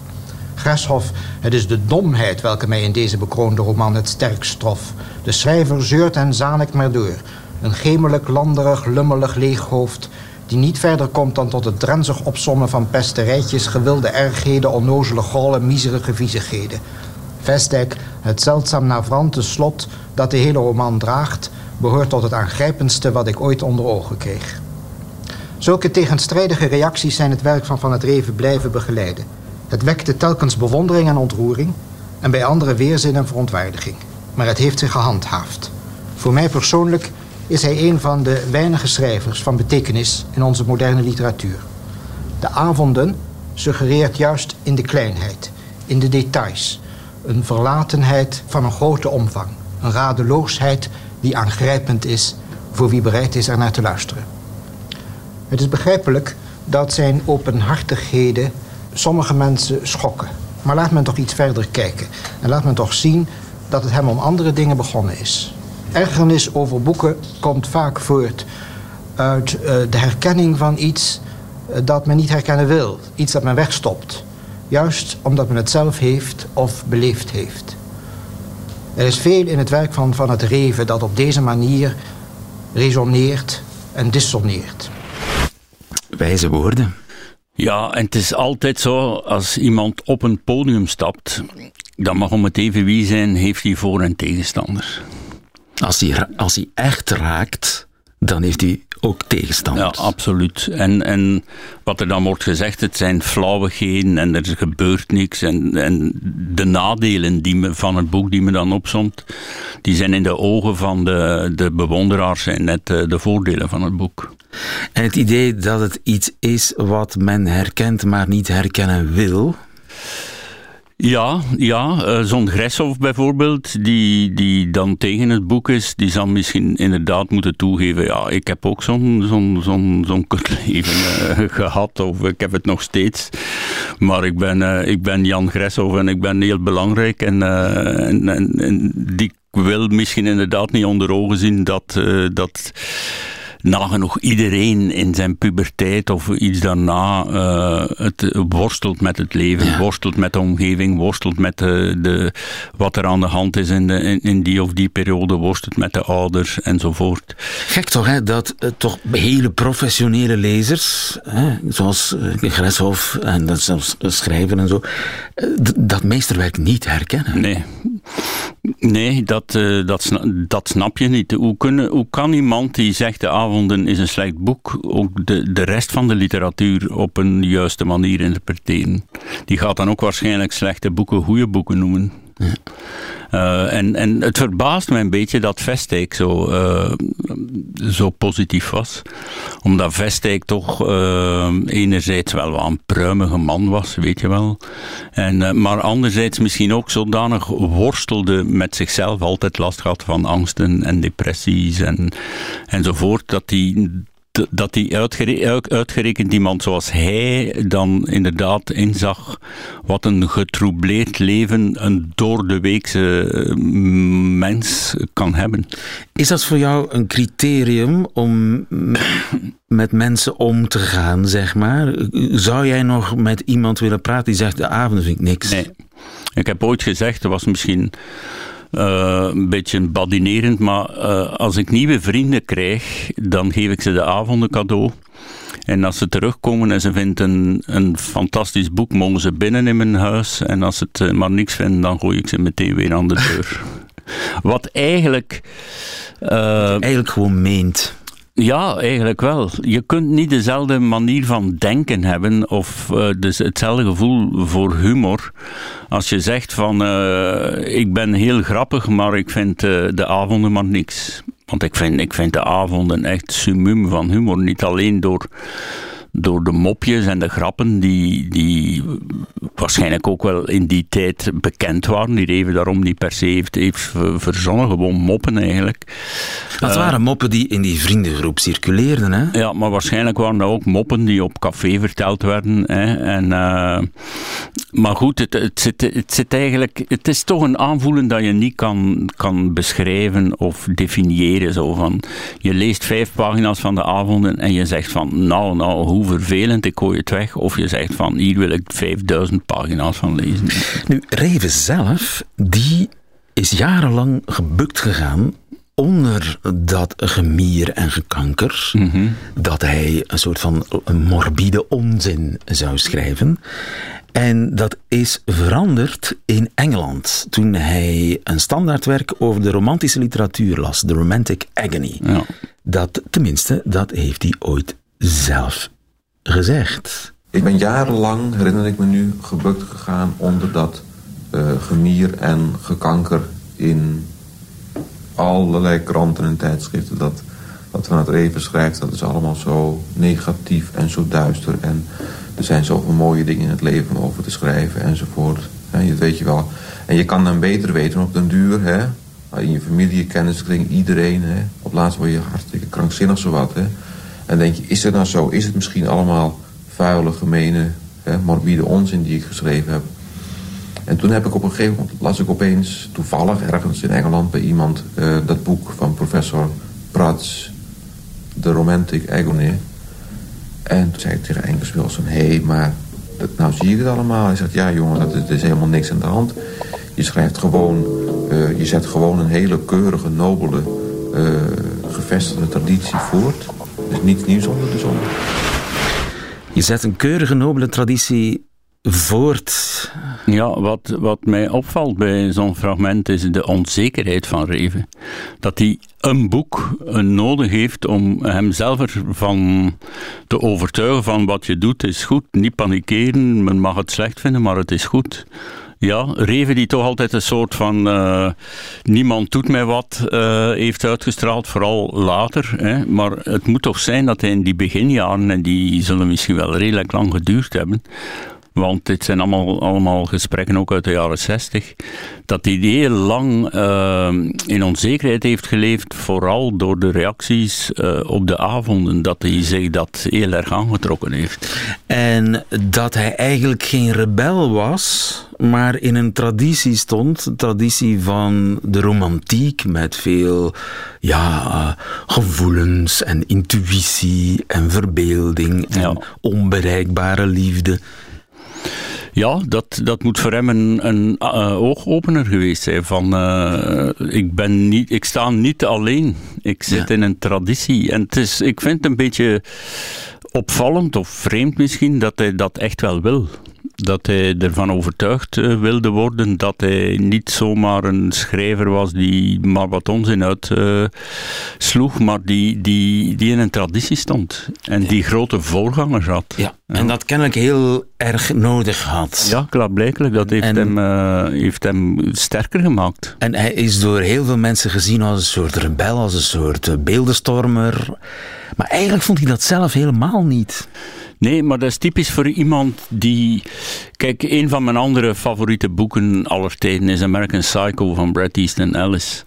F: Greshoff, het is de domheid welke mij in deze bekroonde roman het sterkst trof. De schrijver zeurt en zanikt maar door. Een gemelijk, landerig, lummelig leeghoofd... die niet verder komt dan tot het drenzig opsommen van pesterijtjes... gewilde ergheden, onnozele gollen, miserige viezigheden. Vestdijk, het zeldzaam navrante slot dat de hele roman draagt... behoort tot het aangrijpendste wat ik ooit onder ogen kreeg. Zulke tegenstrijdige reacties zijn het werk van Van het Reven blijven begeleiden. Het wekte telkens bewondering en ontroering... en bij anderen weerzin en verontwaardiging. Maar het heeft zich gehandhaafd. Voor mij persoonlijk is hij een van de weinige schrijvers van betekenis in onze moderne literatuur. De avonden suggereert juist in de kleinheid, in de details... een verlatenheid van een grote omvang. Een radeloosheid die aangrijpend is voor wie bereid is er naar te luisteren. Het is begrijpelijk dat zijn openhartigheden sommige mensen schokken. Maar laat men toch iets verder kijken. En laat men toch zien dat het hem om andere dingen begonnen is. Ergernis over boeken komt vaak voort uit uh, de herkenning van iets uh, dat men niet herkennen wil. Iets dat men wegstopt. Juist omdat men het zelf heeft of beleefd heeft. Er is veel in het werk van Van het Reven dat op deze manier resoneert en dissoneert.
C: Wijze woorden.
D: Ja, en het is altijd zo, als iemand op een podium stapt, dan mag om het even wie zijn, heeft hij voor- en tegenstander.
C: Als hij, als hij echt raakt, dan heeft hij ook tegenstanders.
D: Ja, absoluut. En, en wat er dan wordt gezegd, het zijn flauwigheden en er gebeurt niks. En, en de nadelen die me, van het boek die me dan opzomt, die zijn in de ogen van de, de bewonderaars zijn net de, de voordelen van het boek.
C: En het idee dat het iets is wat men herkent, maar niet herkennen wil.
D: Ja, ja uh, zo'n Gresshoff bijvoorbeeld, die, die dan tegen het boek is, die zal misschien inderdaad moeten toegeven, ja, ik heb ook zo'n zo'n zo'n zo'n kutleven uh, gehad, of ik heb het nog steeds. Maar ik ben, uh, ik ben Jan Gresshoff en ik ben heel belangrijk en, en, en, en, die wil misschien inderdaad niet onder ogen zien dat... dat nagenoeg iedereen in zijn puberteit of iets daarna uh, het worstelt met het leven, worstelt met de omgeving, worstelt met de, de, wat er aan de hand is in, de, in, in, die of die periode, worstelt met de ouders enzovoort.
C: Gek toch, hè, dat uh, toch hele professionele lezers, hè, zoals uh, Greshoff en dat zelfs schrijven en zo, dat meesterwerk niet herkennen.
D: Nee. Nee, dat, uh, dat, dat snap je niet. Hoe, kunnen, hoe kan iemand die zegt de avonden is een slecht boek, ook de, de rest van de literatuur op een juiste manier interpreteren? Die gaat dan ook waarschijnlijk slechte boeken goede boeken noemen. Ja. Uh, en, en het verbaast me een beetje dat Vestijk zo, uh, zo positief was. Omdat Vestijk toch uh, enerzijds wel een pruimige man was, weet je wel. En, maar anderzijds misschien ook zodanig worstelde met zichzelf, altijd last had van angsten en depressies en, enzovoort, dat hij dat die uitgerekend iemand zoals hij dan inderdaad inzag wat een getroubleerd leven een door de weekse eh, mens kan hebben.
C: Is dat voor jou een criterium om met mensen om te gaan, zeg maar? Zou jij nog met iemand willen praten die zegt de avond vind ik niks?
D: Nee. Ik heb ooit gezegd, er was misschien uh, een beetje badinerend, maar uh, als ik nieuwe vrienden krijg, dan geef ik ze de avonden cadeau. En als ze terugkomen en ze vinden een, een fantastisch boek, mogen ze binnen in mijn huis. En als ze het eh, maar niks vinden, dan gooi ik ze meteen weer aan de deur. Wat eigenlijk...
C: Uh, eigenlijk gewoon meent.
D: Ja, eigenlijk wel. Je kunt niet dezelfde manier van denken hebben of uh, dus hetzelfde gevoel voor humor. Als je zegt van uh, ik ben heel grappig, maar ik vind uh, de avonden maar niks. Want ik vind, ik vind de avonden echt summum van humor. Niet alleen door door de mopjes en de grappen die, die waarschijnlijk ook wel in die tijd bekend waren, die even daarom niet per se heeft, heeft verzonnen, gewoon moppen eigenlijk.
C: Dat uh, waren moppen die in die vriendengroep circuleerden, hè?
D: Ja, maar waarschijnlijk waren dat ook moppen die op café verteld werden. Hè? En, uh, maar goed, het, het, zit, het zit eigenlijk, het is toch een aanvoelen dat je niet kan, kan beschrijven of definiëren. Zo van, je leest vijf pagina's van de avonden en je zegt van, nou, nou, hoe vervelend, ik gooi het weg. Of je zegt van, hier wil ik 5000 pagina's van lezen.
C: Nu, Reven zelf, die is jarenlang gebukt gegaan onder dat gemier en gekanker, mm-hmm. dat hij een soort van morbide onzin zou schrijven. En dat is veranderd in Engeland toen hij een standaardwerk over de romantische literatuur las, The Romantic Agony. Ja. Dat, tenminste, dat heeft hij ooit zelf gezegd.
B: Ik ben jarenlang, herinner ik me nu, gebukt gegaan onder dat uh, gemier en gekanker in allerlei kranten en tijdschriften. Dat, wat Van het Reven schrijft, dat is allemaal zo negatief en zo duister. En er zijn zoveel mooie dingen in het leven om over te schrijven enzovoort. Dat weet je wel. En je kan dan beter weten op den duur, hè, in je familie, kenniskring, iedereen. Hè, op laatst word je hartstikke krankzinnig zowat. Hè. En denk je, is het nou zo? Is het misschien allemaal vuile, gemene, hè, morbide onzin die ik geschreven heb? En toen heb ik op een gegeven moment, las ik opeens toevallig ergens in Engeland bij iemand uh, dat boek van professor Prats, The Romantic Agony. En toen zei ik tegen Engels Wilson, hé, hey, maar dat, nou zie je het allemaal. Hij zegt, ja jongen, dat is, helemaal niks aan de hand. Je schrijft gewoon, uh, je zet gewoon een hele keurige, nobele, uh, gevestigde traditie voort. Dus niets nieuws onder de zon.
C: Je zet een keurige, nobele traditie voort.
D: Ja, wat, wat mij opvalt bij zo'n fragment is de onzekerheid van Reven. Dat hij een boek nodig heeft om hemzelf ervan te overtuigen van wat je doet is goed. Niet panikeren, men mag het slecht vinden, maar het is goed. Ja, Reven die toch altijd een soort van uh, niemand doet mij wat uh, heeft uitgestraald, vooral later. Hè. Maar het moet toch zijn dat hij in die beginjaren, en die zullen misschien wel redelijk lang geduurd hebben, want dit zijn allemaal, allemaal gesprekken ook uit de jaren zestig, dat hij heel lang uh, in onzekerheid heeft geleefd, vooral door de reacties uh, op de avonden, dat hij zich dat heel erg aangetrokken heeft.
C: En dat hij eigenlijk geen rebel was, maar in een traditie stond. Een traditie van de romantiek met veel ja, gevoelens en intuïtie en verbeelding en onbereikbare liefde.
D: Ja, dat, dat moet voor hem een, een uh, oogopener geweest zijn. Van, uh, ik, ben niet, ik sta niet alleen. Ik zit in een traditie. En het is, ik vind het een beetje opvallend of vreemd misschien dat hij dat echt wel wil dat hij ervan overtuigd uh, wilde worden dat hij niet zomaar een schrijver was die maar wat onzin uit uh, sloeg, maar die, die, die in een traditie stond en die grote voorgangers had.
C: Ja, en dat kennelijk heel erg nodig had.
D: Ja, klaarblijkelijk. Dat heeft, hem, uh, heeft hem sterker gemaakt.
C: En hij is door heel veel mensen gezien als een soort rebel, als een soort beeldenstormer. Maar eigenlijk vond hij dat zelf helemaal niet.
D: Nee, maar dat is typisch voor iemand die. Kijk, een van mijn andere favoriete boeken aller tijden is American Psycho van Bret Easton Ellis.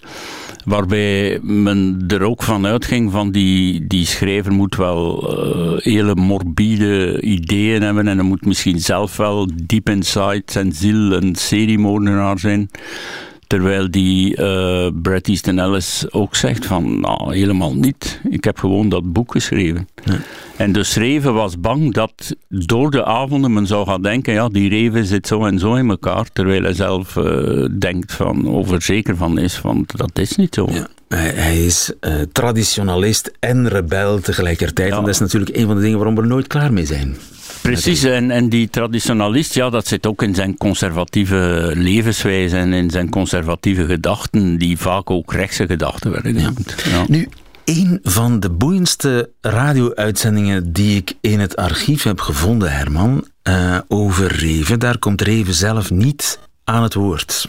D: Waarbij men er ook van uitging van die, die schrijver moet wel uh, hele morbide ideeën hebben en hij moet misschien zelf wel diep inside zijn ziel een seriemoordenaar zijn. Terwijl die uh, Bret Easton Ellis ook zegt van, nou, helemaal niet. Ik heb gewoon dat boek geschreven. En dus Reven was bang dat door de avonden men zou gaan denken, ja, die Reven zit zo en zo in elkaar. Terwijl hij zelf uh, denkt van, of er zeker van is, want dat is niet zo. Ja.
C: Hij, hij is uh, traditionalist en rebel tegelijkertijd. Ja. En dat is natuurlijk een van de dingen waarom we er nooit klaar mee zijn.
D: Precies, en, en die traditionalist, ja, dat zit ook in zijn conservatieve levenswijze en in zijn conservatieve gedachten, die vaak ook rechtse gedachten werden genoemd. Ja.
C: Nu, een van de boeiendste radio-uitzendingen die ik in het archief heb gevonden, Herman, uh, over Reven, daar komt Reven zelf niet aan het woord.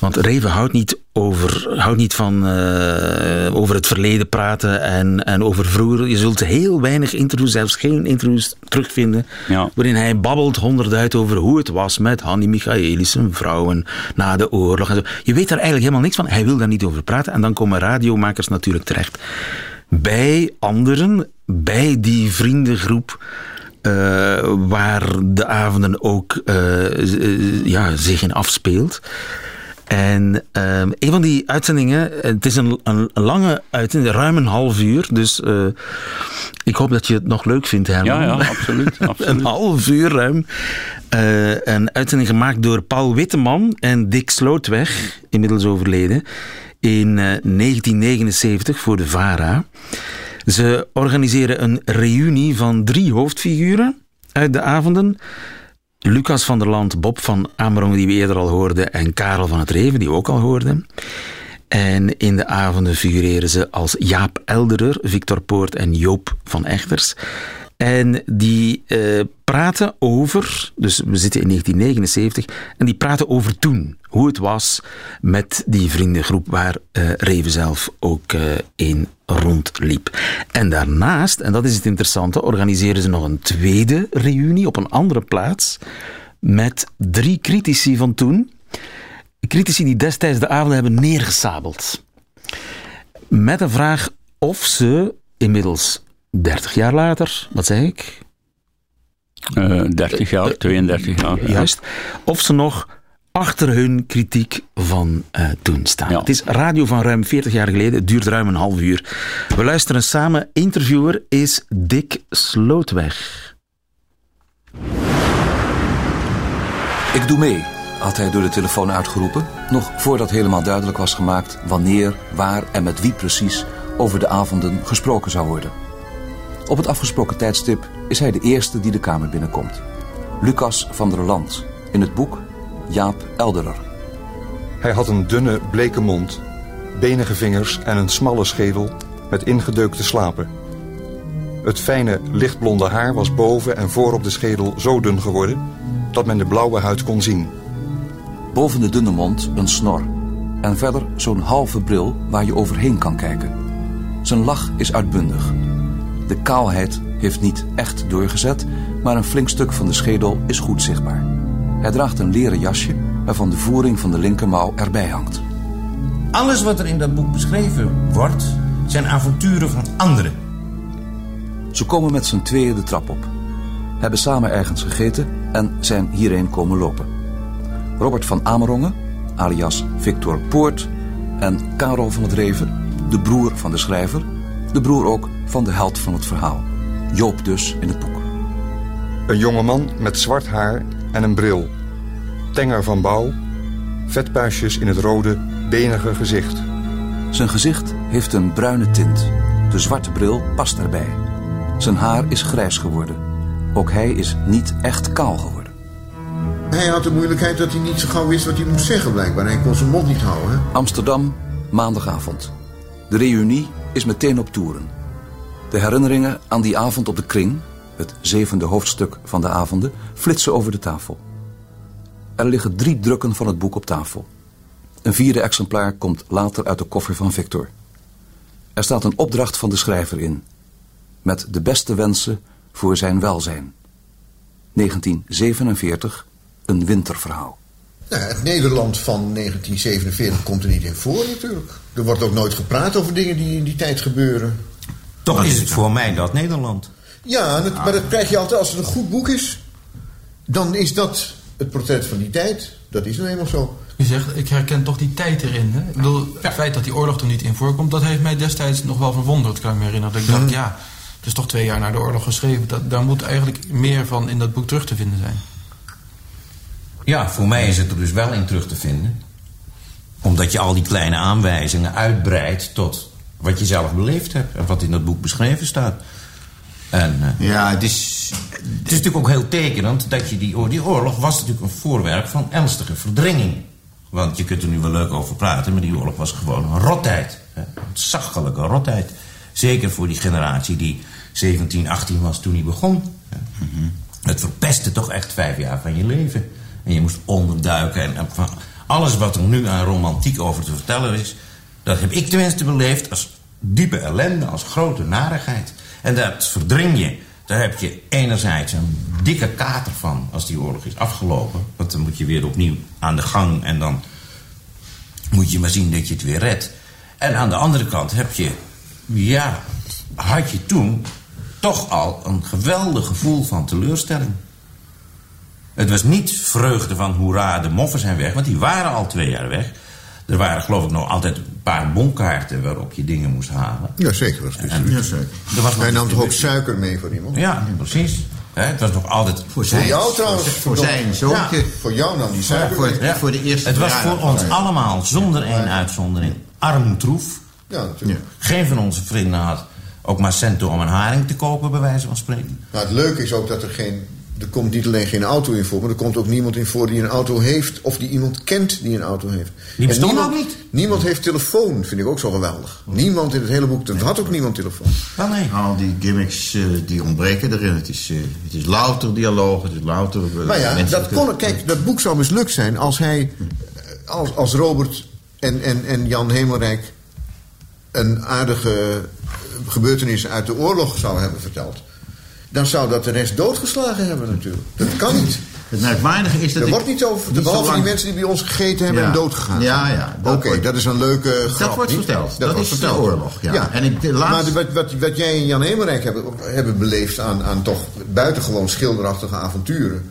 C: Want Reven houdt niet, over, houdt niet van uh, over het verleden praten en, en over vroeger. Je zult heel weinig interviews, zelfs geen interviews terugvinden, ja. waarin hij babbelt honderd over hoe het was met Hanni Michaelis, zijn vrouwen na de oorlog. En zo. Je weet daar eigenlijk helemaal niks van. Hij wil daar niet over praten. En dan komen radiomakers natuurlijk terecht bij anderen, bij die vriendengroep. Uh, waar de avonden ook uh, ja, zich in afspeelt. En um, een van die uitzendingen, het is een, een, lange uitzending, ruim een half uur. Dus uh, ik hoop dat je het nog leuk vindt, Herman.
D: Ja, ja, absoluut. absoluut.
C: een half uur ruim. Uh, een uitzending gemaakt door Paul Witteman en Dick Slootweg, inmiddels overleden, in uh, 1979 voor de VARA. Ze organiseren een reunie van drie hoofdfiguren uit de avonden. Lucas van der Land, Bob van Amerong, die we eerder al hoorden, en Karel van het Reven, die we ook al hoorden. En in de avonden figureren ze als Jaap Elderer, Victor Poort en Joop van Echters. En die uh, praten over, dus we zitten in 1979, en die praten over toen. Hoe het was met die vriendengroep waar uh, Reven zelf ook uh, in rondliep. En daarnaast, en dat is het interessante, organiseren ze nog een tweede reunie op een andere plaats met drie critici van toen. Critici die destijds de avond hebben neergesabeld. Met een vraag of ze inmiddels 30 jaar later, wat zeg ik?
D: Uh, 30 jaar, 32 jaar.
C: Juist. Of ze nog achter hun kritiek van uh, toen staan. Ja. Het is radio van ruim 40 jaar geleden. Het duurt ruim een half uur. We luisteren samen. Interviewer is Dick Slootweg.
L: Ik doe mee, had hij door de telefoon uitgeroepen. Nog voordat helemaal duidelijk was gemaakt wanneer, waar en met wie precies over de avonden gesproken zou worden. Op het afgesproken tijdstip is hij de eerste die de kamer binnenkomt. Lucas van der Land, in het boek Jaap Elderer.
M: Hij had een dunne, bleke mond, benige vingers en een smalle schedel met ingedeukte slapen. Het fijne, lichtblonde haar was boven en voor op de schedel zo dun geworden dat men de blauwe huid kon zien.
L: Boven de dunne mond een snor en verder zo'n halve bril waar je overheen kan kijken. Zijn lach is uitbundig. De kaalheid heeft niet echt doorgezet, maar een flink stuk van de schedel is goed zichtbaar. Hij draagt een leren jasje waarvan de voering van de linkermouw erbij hangt.
N: Alles wat er in dat boek beschreven wordt, zijn avonturen van anderen.
L: Ze komen met z'n tweeën de trap op. Hebben samen ergens gegeten en zijn hierheen komen lopen. Robert van Amerongen, alias Victor Poort... en Karel van het Reven, de broer van de schrijver... de broer ook van de held van het verhaal. Joop dus in het boek.
M: Een jonge man met zwart haar en een bril. Tenger van bouw, vetpuistjes in het rode, benige gezicht.
L: Zijn gezicht heeft een bruine tint. De zwarte bril past erbij. Zijn haar is grijs geworden. Ook hij is niet echt kaal geworden.
G: Hij had de moeilijkheid dat hij niet zo gauw wist wat hij moest zeggen, blijkbaar. Hij kon zijn mond niet houden.
L: Amsterdam, maandagavond. De reunie is meteen op toeren. De herinneringen aan die avond op de kring, het zevende hoofdstuk van de avonden, flitsen over de tafel. Er liggen drie drukken van het boek op tafel. Een vierde exemplaar komt later uit de koffer van Victor. Er staat een opdracht van de schrijver in. Met de beste wensen voor zijn welzijn. 1947, een winterverhaal.
G: Nou, het Nederland van 1947 komt er niet in voor natuurlijk. Er wordt ook nooit gepraat over dingen die in die tijd gebeuren.
N: Toch is het voor mij dat Nederland.
G: Ja, dat, maar dat krijg je altijd als het een goed boek is. Dan is dat het portret van die tijd. Dat is nou eenmaal zo.
O: U zegt, ik herken toch die tijd erin. Hè? Ik bedoel, het feit dat die oorlog er niet in voorkomt... dat heeft mij destijds nog wel verwonderd, kan ik me herinneren. Dat ik dacht, ja, het is toch twee jaar na de oorlog geschreven. Dat, daar moet eigenlijk meer van in dat boek terug te vinden zijn.
N: Ja, voor mij is het er dus wel in terug te vinden. Omdat je al die kleine aanwijzingen uitbreidt tot wat je zelf beleefd hebt. En wat in dat boek beschreven staat. En, uh, ja, het is, het is natuurlijk ook heel tekenend dat je die, oorlog... Die oorlog was natuurlijk een voorwerp van ernstige verdringing. Want je kunt er nu wel leuk over praten, maar die oorlog was gewoon een rottijd. Een zachtelijke rottijd. Zeker voor die generatie die 17, 18 was toen hij begon. Mm -hmm. Het verpestte toch echt vijf jaar van je leven. En je moest onderduiken. En, en alles wat er nu aan romantiek over te vertellen is... dat heb ik tenminste beleefd als diepe ellende, als grote narigheid. En dat verdring je. Daar heb je enerzijds een dikke kater van als die oorlog is afgelopen. Want dan moet je weer opnieuw aan de gang en dan moet je maar zien dat je het weer redt. En aan de andere kant heb je, ja, had je toen toch al een geweldig gevoel van teleurstelling. Het was niet vreugde van hoera, de moffen zijn weg, want die waren al twee jaar weg. Er waren geloof ik nog altijd een paar bonkaarten waarop je dingen moest halen.
G: Jazeker, was het.
N: En,
G: ja, zeker.
N: Er was
G: Hij nam toch ook suiker mee voor iemand?
N: Ja, precies. He, het was nog altijd...
G: Voor, voor jou trouwens.
N: Voor zijn zoontje.
G: Ja, voor jou nam die suiker
N: voor. Ja, voor de eerste Het was voor ons allemaal, zonder één uitzondering, armtroef.
G: Ja, natuurlijk.
N: Geen van onze vrienden had ook maar centen om een haring te kopen, bij wijze van spreken.
G: Nou, het leuke is ook dat er geen er komt niet alleen geen auto in voor, maar er komt ook niemand in voor die een auto heeft... of die iemand kent die een auto heeft.
N: Die bestond
G: niemand,
N: ook niet?
G: Niemand heeft telefoon, vind ik ook zo geweldig. Niemand in het hele boek, er had ook niemand telefoon.
N: Wel nee.
K: Al die gimmicks uh, die ontbreken erin. Het is, uh, het is louter dialoog, het is louter... Uh,
G: maar ja, dat kon, kijk, dat boek zou mislukt zijn als hij... als, als Robert en, en, en Jan Hemelrijk... een aardige gebeurtenis uit de oorlog zou hebben verteld dan zou dat de rest doodgeslagen hebben natuurlijk. Dat kan niet.
K: Het merkwaardige is dat
G: er wordt niet over, de behalve die mensen die bij ons gegeten hebben
K: ja.
G: en doodgegaan
K: Ja, ja.
G: Oké, okay, dat is een leuke grap.
K: Dat wordt verteld. Dat, is
G: verteld.
K: de oorlog, ja.
G: ja.
K: En ik, de laatste...
G: Maar wat, wat, wat jij en Jan Hemelrijk hebben, hebben beleefd aan, aan toch buitengewoon schilderachtige avonturen...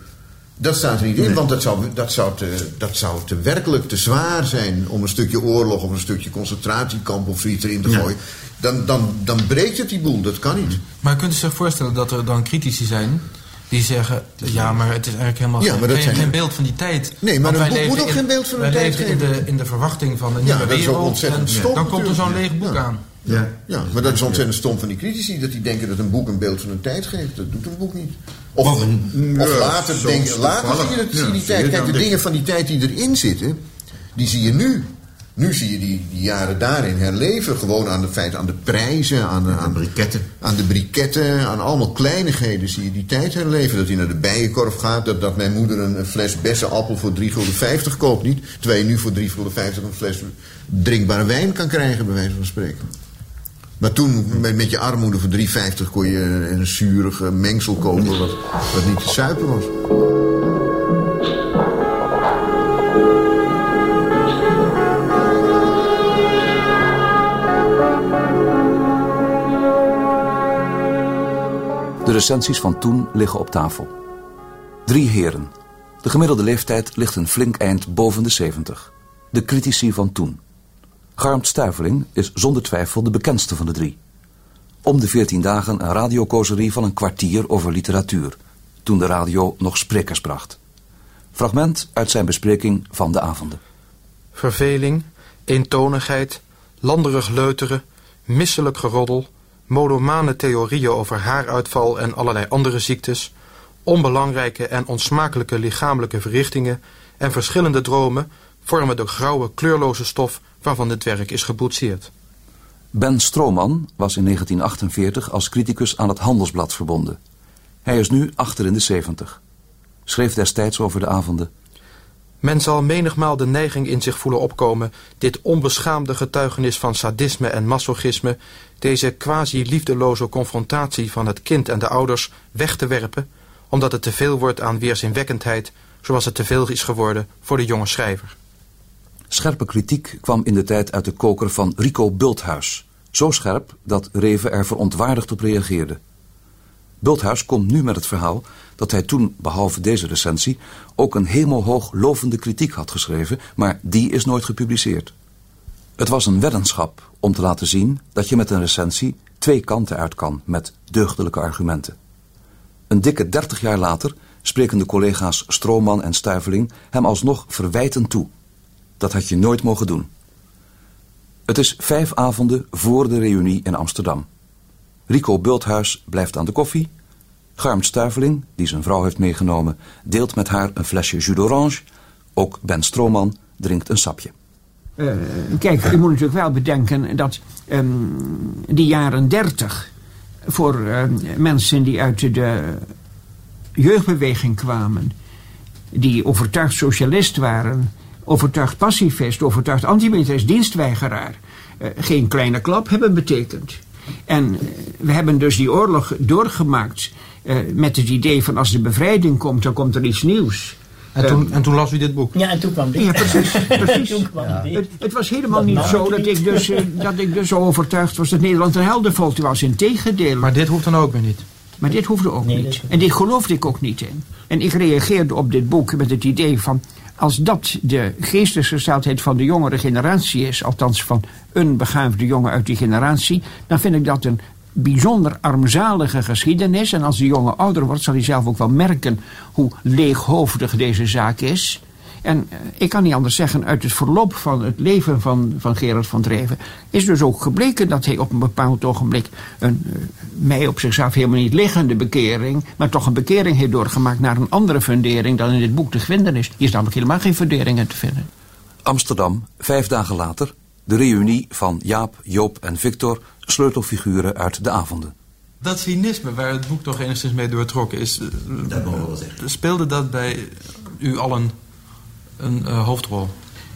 G: Dat staat er niet in, nee. want dat zou, dat, zou te, dat zou te werkelijk te zwaar zijn... om een stukje oorlog of een stukje concentratiekamp of zoiets erin te gooien. Ja. Dan, dan, dan breekt het die boel, dat kan niet.
O: Maar kunt u zich voorstellen dat er dan critici zijn... die zeggen, ja, maar het is eigenlijk helemaal
G: ja,
O: geen,
G: zijn...
O: geen beeld van die tijd.
G: Nee, maar
O: Want
G: een boek moet ook
O: in,
G: geen beeld van de tijd
O: leven
G: geven.
O: in de, in de verwachting van een
G: ja,
O: nieuwe
G: dat is ook
O: wereld.
G: ontzettend
O: en
G: stom,
O: dan komt er zo'n leeg boek
G: ja.
O: aan.
G: Ja. Ja, maar dat is ontzettend stom van die critici... dat die denken dat een boek een beeld van een tijd geeft. Dat doet een boek niet. Of, of, of later, denk, later zie je, dat, zie je die tijd. Kijk, de dingen van die tijd die erin zitten... die zie je nu. Nu zie je die, die jaren daarin herleven. Gewoon aan de feiten, aan de prijzen, aan de, aan,
K: briketten.
G: aan de briketten, aan allemaal kleinigheden zie je die tijd herleven. Dat hij naar de bijenkorf gaat, dat, dat mijn moeder een, een fles bessenappel voor 3,50 gulden koopt niet. Terwijl je nu voor 3,50 gulden een fles drinkbare wijn kan krijgen, bij wijze van spreken. Maar toen, met, met je armoede voor 3,50 kon je een, een zurige mengsel kopen wat, wat niet te suipen was.
L: Recensies van toen liggen op tafel. Drie heren. De gemiddelde leeftijd ligt een flink eind boven de 70. De critici van toen. Garmt Stuiveling is zonder twijfel de bekendste van de drie. Om de 14 dagen een radiokozerie van een kwartier over literatuur, toen de radio nog sprekers bracht. Fragment uit zijn bespreking van de avonden.
P: Verveling, eentonigheid, landerig leuteren, misselijk geroddel, monomane theorieën over haaruitval en allerlei andere ziektes, onbelangrijke en onsmakelijke lichamelijke verrichtingen en verschillende dromen vormen de grauwe, kleurloze stof waarvan het werk is geboetseerd.
L: Ben Stroman was in 1948 als criticus aan het Handelsblad verbonden. Hij is nu achter in de 70. Schreef destijds over de avonden.
P: Men zal menigmaal de neiging in zich voelen opkomen dit onbeschaamde getuigenis van sadisme en masochisme, deze quasi-liefdeloze confrontatie van het kind en de ouders weg te werpen, omdat het te veel wordt aan weerzinwekkendheid, zoals het te veel is geworden voor de jonge schrijver.
L: Scherpe kritiek kwam in de tijd uit de koker van Rico Bulthuis. Zo scherp dat Reven er verontwaardigd op reageerde. Bulthuis komt nu met het verhaal dat hij toen, behalve deze recensie, ook een hemelhoog lovende kritiek had geschreven, maar die is nooit gepubliceerd. Het was een weddenschap om te laten zien dat je met een recensie twee kanten uit kan met deugdelijke argumenten. Een dikke dertig jaar later spreken de collega's Stroman en Stuiveling hem alsnog verwijtend toe. Dat had je nooit mogen doen. Het is vijf avonden voor de reunie in Amsterdam. Rico Bulthuis blijft aan de koffie. Garm Stuiveling, die zijn vrouw heeft meegenomen, deelt met haar een flesje jus d'orange. Ook Ben Stroman drinkt een sapje.
Q: Uh, kijk, je moet natuurlijk wel bedenken dat um, die jaren dertig voor uh, mensen die uit de jeugdbeweging kwamen, die overtuigd socialist waren, overtuigd pacifist, overtuigd antimilitairist, dienstweigeraar, uh, geen kleine klap hebben betekend. En we hebben dus die oorlog doorgemaakt met het idee van als de bevrijding komt, dan komt er iets nieuws.
P: En toen, en toen las u dit boek?
R: Ja, en toen kwam dit.
Q: Ja, precies. precies. ja. het, het, was helemaal dat niet zo dat ik, dus, dat ik dus zo overtuigd was dat Nederland een heldenvolk was. Integendeel.
P: Maar dit hoeft dan ook weer niet?
Q: Maar dit hoefde ook nee, niet. En dit geloofde ik ook niet in. En ik reageerde op dit boek met het idee van... als dat de geestesgesteldheid van de jongere generatie is... althans van een begaafde jongen uit die generatie... dan vind ik dat een bijzonder armzalige geschiedenis. En als de jongen ouder wordt, zal hij zelf ook wel merken hoe leeghoofdig deze zaak is. En uh, ik kan niet anders zeggen, uit het verloop van het leven van, van Gerard van Dreven is dus ook gebleken dat hij op een bepaald ogenblik een uh, mij op zichzelf helemaal niet liggende bekering, maar toch een bekering heeft doorgemaakt naar een andere fundering dan in dit boek te vinden is. Hier is namelijk helemaal geen funderingen te vinden.
L: Amsterdam, vijf dagen later, de reunie van Jaap, Joop en Victor, sleutelfiguren uit de avonden.
P: Dat cynisme waar het boek toch enigszins mee doortrokken is,
K: dat mogen we wel zeggen.
P: speelde dat bij u al een, een uh, hoofdrol?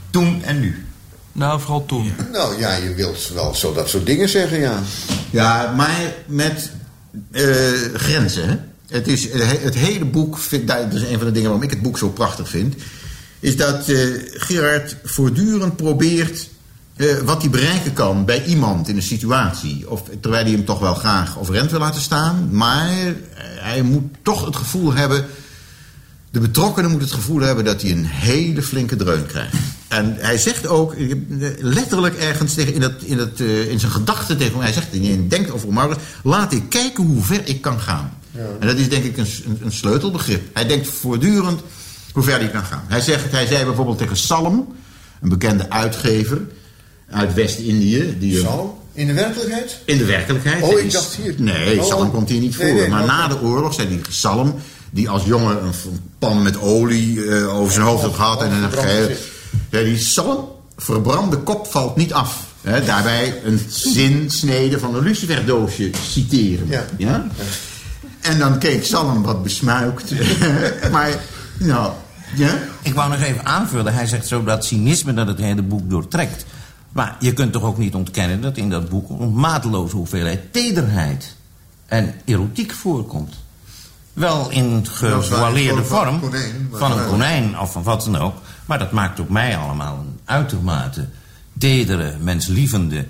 K: Toen en nu?
P: Nou, vooral toen.
G: Ja. Nou ja, je wilt wel zo dat soort dingen zeggen, ja.
K: Ja, maar met uh, grenzen, hè? Het, is, het hele boek, vind, dat is een van de dingen waarom ik het boek zo prachtig vind... is dat uh, Gerard voortdurend probeert uh, wat hij bereiken kan bij iemand in een situatie. Of, terwijl hij hem toch wel graag overeind wil laten staan. Maar uh, hij moet toch het gevoel hebben... De betrokkenen moet het gevoel hebben dat hij een hele flinke dreun krijgt. En hij zegt ook, letterlijk ergens tegen in, dat, in, dat, uh, in zijn gedachten tegen mij... Hij zegt, hij denkt over Maurits, laat ik kijken hoe ver ik kan gaan. Ja. En dat is denk ik een, een, een, sleutelbegrip. Hij denkt voortdurend hoe ver hij kan gaan. Hij, zegt, hij zei bijvoorbeeld tegen Salm, een bekende uitgever uit West-Indië. Die?
G: In de werkelijkheid?
K: In de werkelijkheid.
G: Oh, ik dacht hier.
K: Nee, oh. Salm komt hier niet voor. Nee, nee, maar na de oorlog zei die Salm, die als jongen een pan met olie uh, over zijn hoofd had gehad en een geheel. Ja, die Salm, verbrande kop valt niet af. He, daarbij een zinsnede van een luciferdoosje citeren. Ja. ja? En dan keek Salm wat besmuikt. maar, nou, ja?
N: Ik wou nog even aanvullen. Hij zegt zo dat cynisme dat het hele boek doortrekt. Maar je kunt toch ook niet ontkennen dat in dat boek... een mateloze hoeveelheid tederheid en erotiek voorkomt. Wel in gevoileerde vorm van, konijn, van een konijn of van wat dan ook. Maar dat maakt op mij allemaal een uitermate tedere, menslievende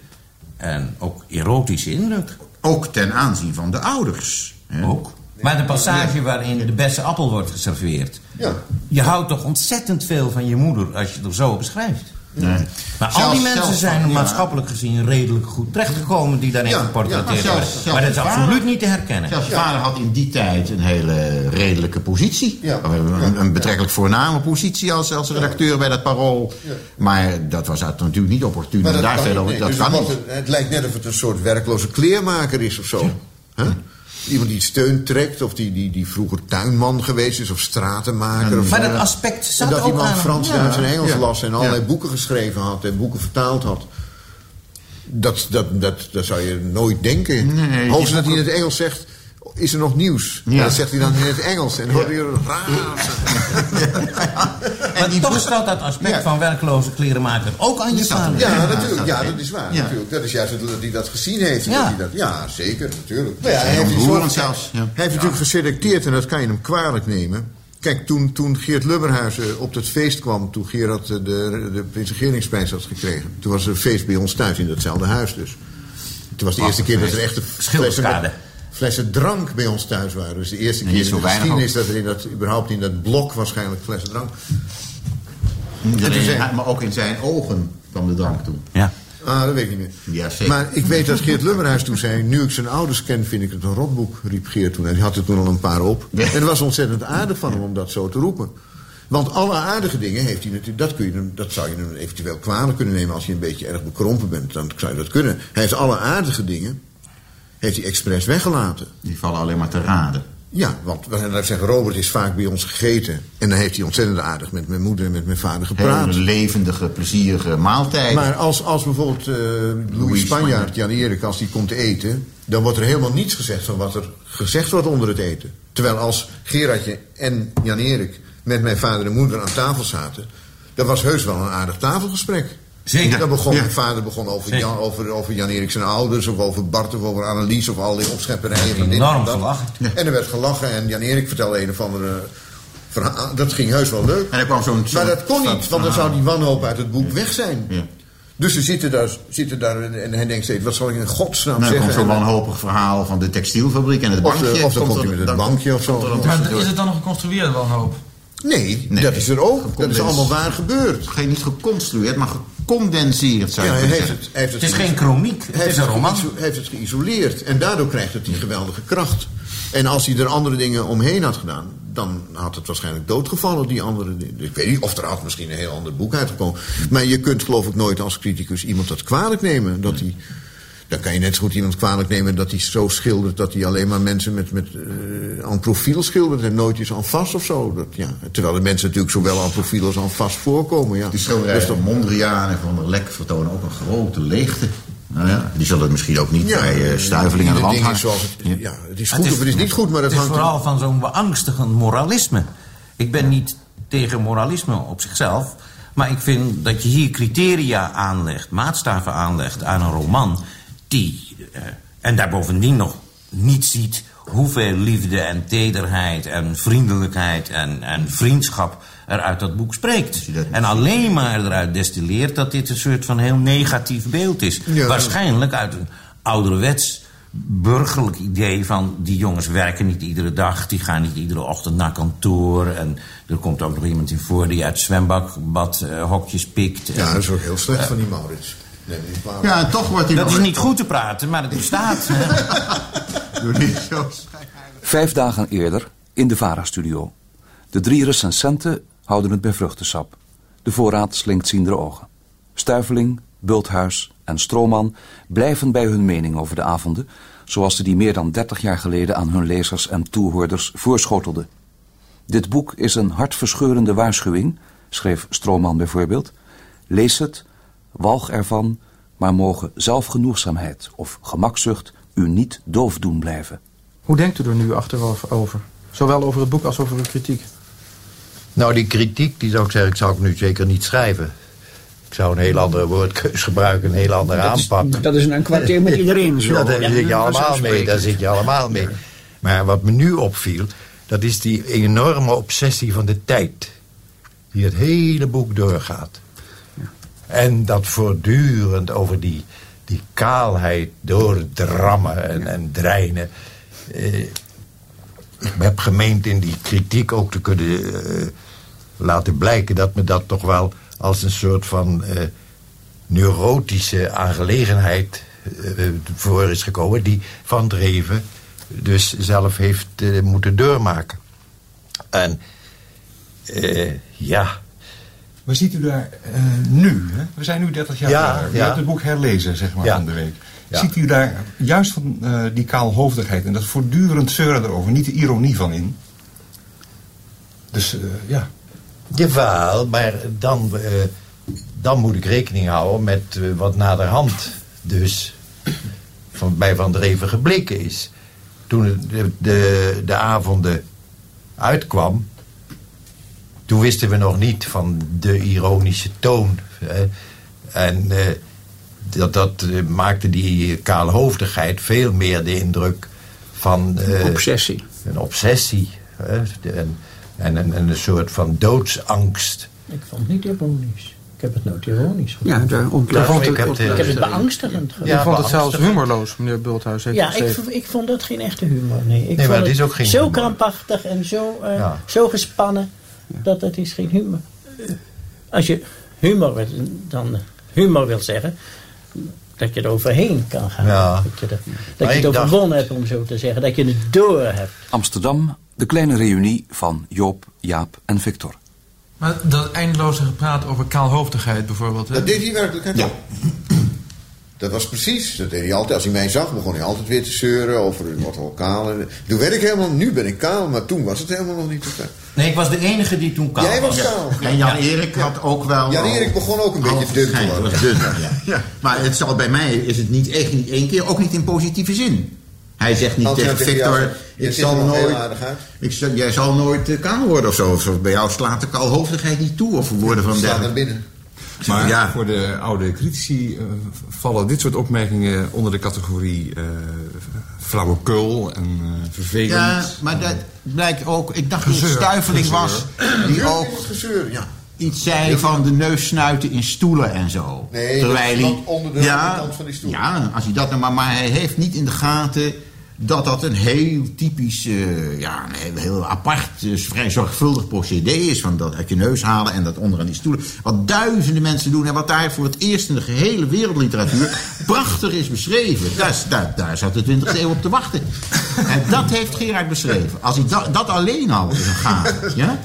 N: en ook erotische indruk.
K: Ook ten aanzien van de ouders. Hè?
N: Ook. Maar de passage waarin de beste appel wordt geserveerd.
K: Ja.
N: Je houdt toch ontzettend veel van je moeder als je het er zo beschrijft.
K: Nee.
N: Maar al die mensen
K: zelfs
N: zijn
K: van- ja.
N: maatschappelijk gezien redelijk goed terechtgekomen die daarin
K: Ja,
N: geportretteerd
K: ja, maar
N: maar dat is
K: vader-
N: absoluut niet te herkennen.
K: Zelfs je vader had in die tijd een hele redelijke positie. Een, een betrekkelijk voorname positie als, als redacteur bij dat parool. Maar dat was natuurlijk niet opportun.
G: Maar dat
K: daar
G: kan niet, nee.
K: dat
G: Dus
K: kan
G: het
K: niet.
G: het lijkt net of het een soort werkloze kleermaker is of zo. Hè? Iemand die steun trekt, of die, die, die vroeger tuinman geweest is, of stratenmaker. of
N: Maar dat aspect
G: En
N: zat
G: dat
N: ook aan hem.
G: Frans,
N: Ja.
G: Duits en Engels
N: Ja.
G: las en allerlei
N: Ja.
G: boeken geschreven had en boeken vertaald had. Dat, dat, dat, dat zou je nooit denken.
K: Nee,
G: Hoogstens dat hij in het Engels zegt, is er nog nieuws?
K: Ja.
G: Dat zegt hij dan in het Engels. En dan hoor je raar.
N: Maar toch staat dat aspect van werkloze klerenmaker ook aan je vader.
G: Ja, natuurlijk. Ja, dat is waar. Natuurlijk. Dat is juist dat hij dat gezien heeft.
N: Ja.
G: Dat ja, zeker. Natuurlijk. Maar ja, hij heeft,
K: zelfs,
G: hij heeft natuurlijk geselecteerd en dat kan je hem kwalijk nemen. Kijk, toen, toen Geert Lubberhuizen op dat feest kwam, toen Gerard eh, de, de Prinsengeringsprijs had gekregen. Toen was er een feest bij ons thuis in datzelfde huis dus. Toen was de eerste keer dat er flessen,
N: Schilderskade.
G: Flessen drank bij ons thuis waren. Dus de eerste keer in de geschiedenis dat er in dat, überhaupt in dat blok waarschijnlijk flessen drank. En
K: maar ook in zijn ogen kwam de drank toe.
N: Ja.
G: Ah, dat weet ik niet meer.
K: Ja, zeker.
G: Maar ik weet dat Geert Lubberhuis toen zei... nu ik zijn ouders ken, vind ik het een rotboek, riep Geert toen. En hij had er toen al een paar op. En het was ontzettend aardig van hem om dat zo te roepen. Want alle aardige dingen heeft hij natuurlijk... Dat, kun je, hem- dat zou je hem eventueel kwalijk kunnen nemen... als je een beetje erg bekrompen bent. Dan zou je dat kunnen. Hij heeft alle aardige dingen... heeft hij expres weggelaten.
K: Die vallen alleen maar te raden.
G: Ja, want gaan zeggen, Robert is vaak bij ons gegeten. En dan heeft hij ontzettend aardig met mijn moeder en met mijn vader gepraat.
K: Hele levendige, plezierige maaltijden.
G: Maar als, als bijvoorbeeld Louis,
K: Louis
G: Spanjaard, Jan Erik, als die komt eten... dan wordt er helemaal niets gezegd van wat er gezegd wordt onder het eten. Terwijl als Gerardje en Jan Erik met mijn vader en moeder aan tafel zaten... dat was heus wel een aardig tafelgesprek.
N: Zeker.
G: Dan begon
N: Ja.
G: mijn vader begon over
N: Zeker.
G: Jan, over, over Jan Erik zijn ouders... of over Bart of over Annelies of al die opschepperijen. van dit
N: Enorm
G: en dat.
N: gelachen.
G: En er werd gelachen en Jan Erik vertelde een of andere... verhaal. Dat ging heus wel leuk.
K: En er kwam zo'n...
G: Maar
K: zo'n-
G: dat kon niet, want dan
K: verhaal.
G: zou die wanhoop uit het boek weg zijn.
K: Ja.
G: Dus ze zitten daar, zitten daar en hij denkt steeds, wat zal ik in godsnaam
K: Nou, dan komt
G: zeggen?
K: zo'n
G: En-
K: wanhopig verhaal van de textielfabriek en het
G: Of,
K: bankje.
G: of dan komt hij met een
K: dan-
G: bankje of zo.
K: dan
O: Maar is het dan nog geconstrueerd wanhoop?
G: Nee, dat is er ook. Dat is allemaal waar gebeurd.
K: Geen niet geconstrueerd, maar gecondenseerd zou
G: Ja,
K: je
G: hij
K: kunnen
G: heeft
K: zeggen.
G: het, heeft
N: Het is geen chroniek, het is een roman.
G: Hij heeft het geïsoleerd. En daardoor krijgt het die geweldige kracht. En als hij er andere dingen omheen had gedaan... dan had het waarschijnlijk doodgevallen, die andere dingen. Ik weet niet of er had misschien een heel ander boek uitgekomen. Maar je kunt geloof ik nooit als criticus iemand dat kwalijk nemen. Dat hij... Dan kan je net zo goed iemand kwalijk nemen dat hij zo schildert... dat hij alleen maar mensen met, met eh aan profiel schildert... en nooit eens aan vast of zo. Dat, ja. Terwijl de mensen natuurlijk zowel aan profiel als aan vast voorkomen. Ja.
K: Die schilderijen
G: Dus
K: van Mondriaan en van der Lek vertonen ook een grote leegte. Nou ja, die zullen het misschien ook niet bij eh, Stuiveling aan de wand hangen.
G: is zoals het, ja, het is goed of het is niet goed, maar het,
N: het is
G: hangt...
N: vooral van zo'n beangstigend moralisme. Ik ben niet tegen moralisme op zichzelf... maar ik vind dat je hier criteria aanlegt, maatstaven aanlegt aan een roman... die, eh, en daar bovendien nog niet ziet hoeveel liefde en tederheid en vriendelijkheid en, en vriendschap er uit dat boek spreekt. En alleen maar eruit destilleert dat dit een soort van heel negatief beeld is.
G: Ja.
N: Waarschijnlijk uit een ouderwets burgerlijk idee van... die jongens werken niet iedere dag, die gaan niet iedere ochtend naar kantoor... en er komt ook nog iemand in voor die uit zwembad eh, hokjes pikt.
G: Ja,
N: En-
G: dat is ook heel slecht van die Maurits. Nee.
K: Ja, en toch wordt hij
N: Dat
K: nog-
N: is niet goed te praten, maar het bestaat.
K: Doe niet zo.
L: Vijf dagen eerder in de VARA-studio. De drie recensenten houden het bij vruchtensap. De voorraad slinkt ziendere ogen. Stuiveling, Bulthuis en Stroman blijven bij hun mening over de avonden... zoals ze die meer dan dertig jaar geleden aan hun lezers en toehoorders voorschotelden. Dit boek is een hartverscheurende waarschuwing, schreef Stroman bijvoorbeeld. Lees het, walg ervan, maar mogen zelfgenoegzaamheid of gemakzucht u niet doof doen blijven.
P: Hoe denkt u er nu achteraf over? Zowel over het boek als over uw kritiek.
R: Nou, die kritiek, die zou ik zeggen, ik zou ik nu zeker niet schrijven. Ik zou een heel andere woordkeus gebruiken, een heel andere
Q: Dat is-
R: aanpak.
Q: dat is een kwartier met iedereen zo.
R: Ja, daar
Q: Ja,
R: zit je
Q: dat
R: allemaal mee, daar zit je allemaal mee. Maar wat me nu opviel, dat is die enorme obsessie van de tijd. Die het hele boek doorgaat. En dat voortdurend over die, die kaalheid doordrammen en, en dreinen. Eh, ik heb gemeend in die kritiek ook te kunnen eh, laten blijken dat me dat toch wel als een soort van eh, neurotische aangelegenheid voor is gekomen, die Van Dreven dus zelf heeft moeten doormaken. En ja.
S: Maar ziet u daar eh, nu, hè? we zijn nu 30 jaar
R: Ja,
S: verder, u
R: ja.
S: hebt het boek herlezen, zeg maar,
R: Ja.
S: van de week.
R: Ja.
S: Ziet u daar juist van eh, die kaalhoofdigheid en dat voortdurend zeuren erover, niet de ironie van in? Dus eh, ja.
R: Jawel, maar dan, dan moet ik rekening houden met wat naderhand dus van, bij Van Dreven gebleken is. Toen de, de, de avonden uitkwam, toen wisten we nog niet van de ironische toon. Hè. En eh, dat, dat eh, maakte die kaalhoofdigheid veel meer de indruk van... eh,
Q: Obsessie.
R: Een obsessie. Hè. En, en, een- en een soort van doodsangst.
T: Ik vond het niet ironisch. Ik heb het nooit ironisch
Q: Ja,
T: gevonden.
Q: daar ont-
R: Ja,
T: vond
R: ik heb
T: ik
R: het,
T: heb het beangstigend
R: Ja,
T: gevonden.
P: ik vond het zelfs humorloos, meneer Bulthuis. heeft
T: Ja, ik, ik vond dat geen echte humor. Nee, ik
R: Nee,
T: vond
R: maar het
T: het
R: is ook geen
T: zo
R: humor.
T: krampachtig en zo, eh,
R: Ja.
T: zo gespannen dat het is geen humor. Als je humor, wil- dan humor wil zeggen, dat je er overheen kan gaan.
L: Ja.
T: Dat je, er, dat je het
L: dacht-
T: overwonnen hebt, om zo te zeggen. Dat je het door hebt.
L: Amsterdam, de kleine reunie van Joop, Jaap en Victor.
O: Maar dat eindeloze gepraat over kaalhoofdigheid bijvoorbeeld. Hè?
G: Dat deed hij werkelijk, hè? Ja. Dat was precies, dat deed hij altijd. Als hij mij zag, begon hij altijd weer te zeuren over wat wel kaal. En, toen werd ik helemaal, nu ben ik kaal, maar toen was het helemaal nog niet.
K: Nee, ik was de enige die toen kaal
G: Jij was kaal.
K: En Jan-Erik had ook wel...
G: Jan-Erik begon ook een beetje dun te worden.
K: ja. Maar het zal bij mij is het niet echt niet één keer, ook niet in positieve zin. Hij zegt niet tegen Victor, ik zal nooit, ik jij zal nooit eh, kaal worden of zo. Of bij jou slaat de kaalhoofdigheid niet toe of woorden van dergelijke.
G: naar binnen.
S: Maar
K: Ja.
S: voor de oude critici eh, vallen dit soort opmerkingen onder de categorie eh flauwekul en eh, vervelend.
K: Ja, maar dat blijkt ook. Ik dacht dat het
S: Gezeur.
K: Stuiveling was.
S: Gezeur.
K: Die ook
G: gezeur, ja.
K: iets zei van de neus snuiten in stoelen en zo.
G: Nee,
K: Terwijl
G: dat
K: hij.
G: onder de
K: ja,
G: kant van die stoel.
K: Ja, als hij dat nou maar. Maar hij heeft niet in de gaten dat dat een heel typisch, eh, ja, een heel, heel apart, eh, vrij zorgvuldig procedé is. Van dat uit je neus halen en dat onder aan die stoelen. Wat duizenden mensen doen en wat daar voor het eerst in de gehele wereldliteratuur prachtig is beschreven. Daar, daar, daar zat de 20e eeuw op te wachten. En dat heeft Gerard beschreven. Als hij dat, dat alleen al is een gave. Ja?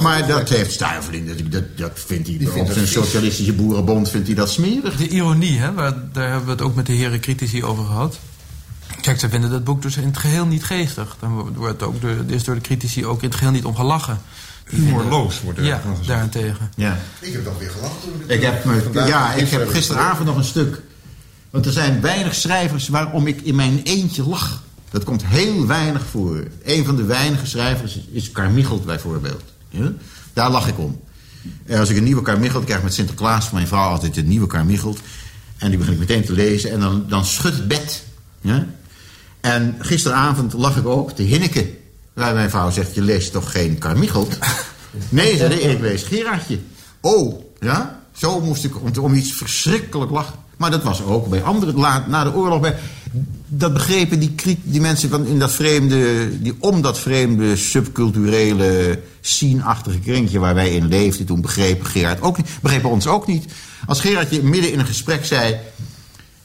K: Maar dat heeft Stuiveling, dat, dat, dat vindt hij op zijn socialistische boerenbond vindt hij dat smerig.
O: De ironie, hè, waar, daar hebben we het ook met de heren critici over gehad. Kijk, ze vinden dat boek dus in het geheel niet geestig. Dan wordt ook door, is door de critici ook in het geheel niet om gelachen.
S: Humorloos wordt er
O: Ja,
S: gezegd.
O: daarentegen.
K: Ja.
G: Ik heb toch weer gelachen toen
K: Ik heb, me, ja, ik heb gisteravond nog een stuk. Want er zijn weinig schrijvers waarom ik in mijn eentje lach. Dat komt heel weinig voor. Een van de weinige schrijvers is- Carmichelt bijvoorbeeld. Ja? Daar lach ik om. En als ik een nieuwe Carmichelt krijg met Sinterklaas... van mijn vrouw altijd een nieuwe Carmichelt... en die begin ik meteen te lezen... en dan, dan schudt het bed. Ja? En gisteravond lag ik ook te hinniken. Waar mijn vrouw zegt, je leest toch geen Carmichelt? Nee, zei ik, ik lees Gerardje. Oh, ja? Zo moest ik om, om iets verschrikkelijk lachen. Maar dat was ook bij anderen laat, na de oorlog. Bij, dat begrepen die, die mensen van in dat vreemde, die om dat vreemde subculturele scene-achtige kringje waar wij in leefden, toen begrepen Gerard ook niet, begrepen ons ook niet. Als Gerardje midden in een gesprek zei.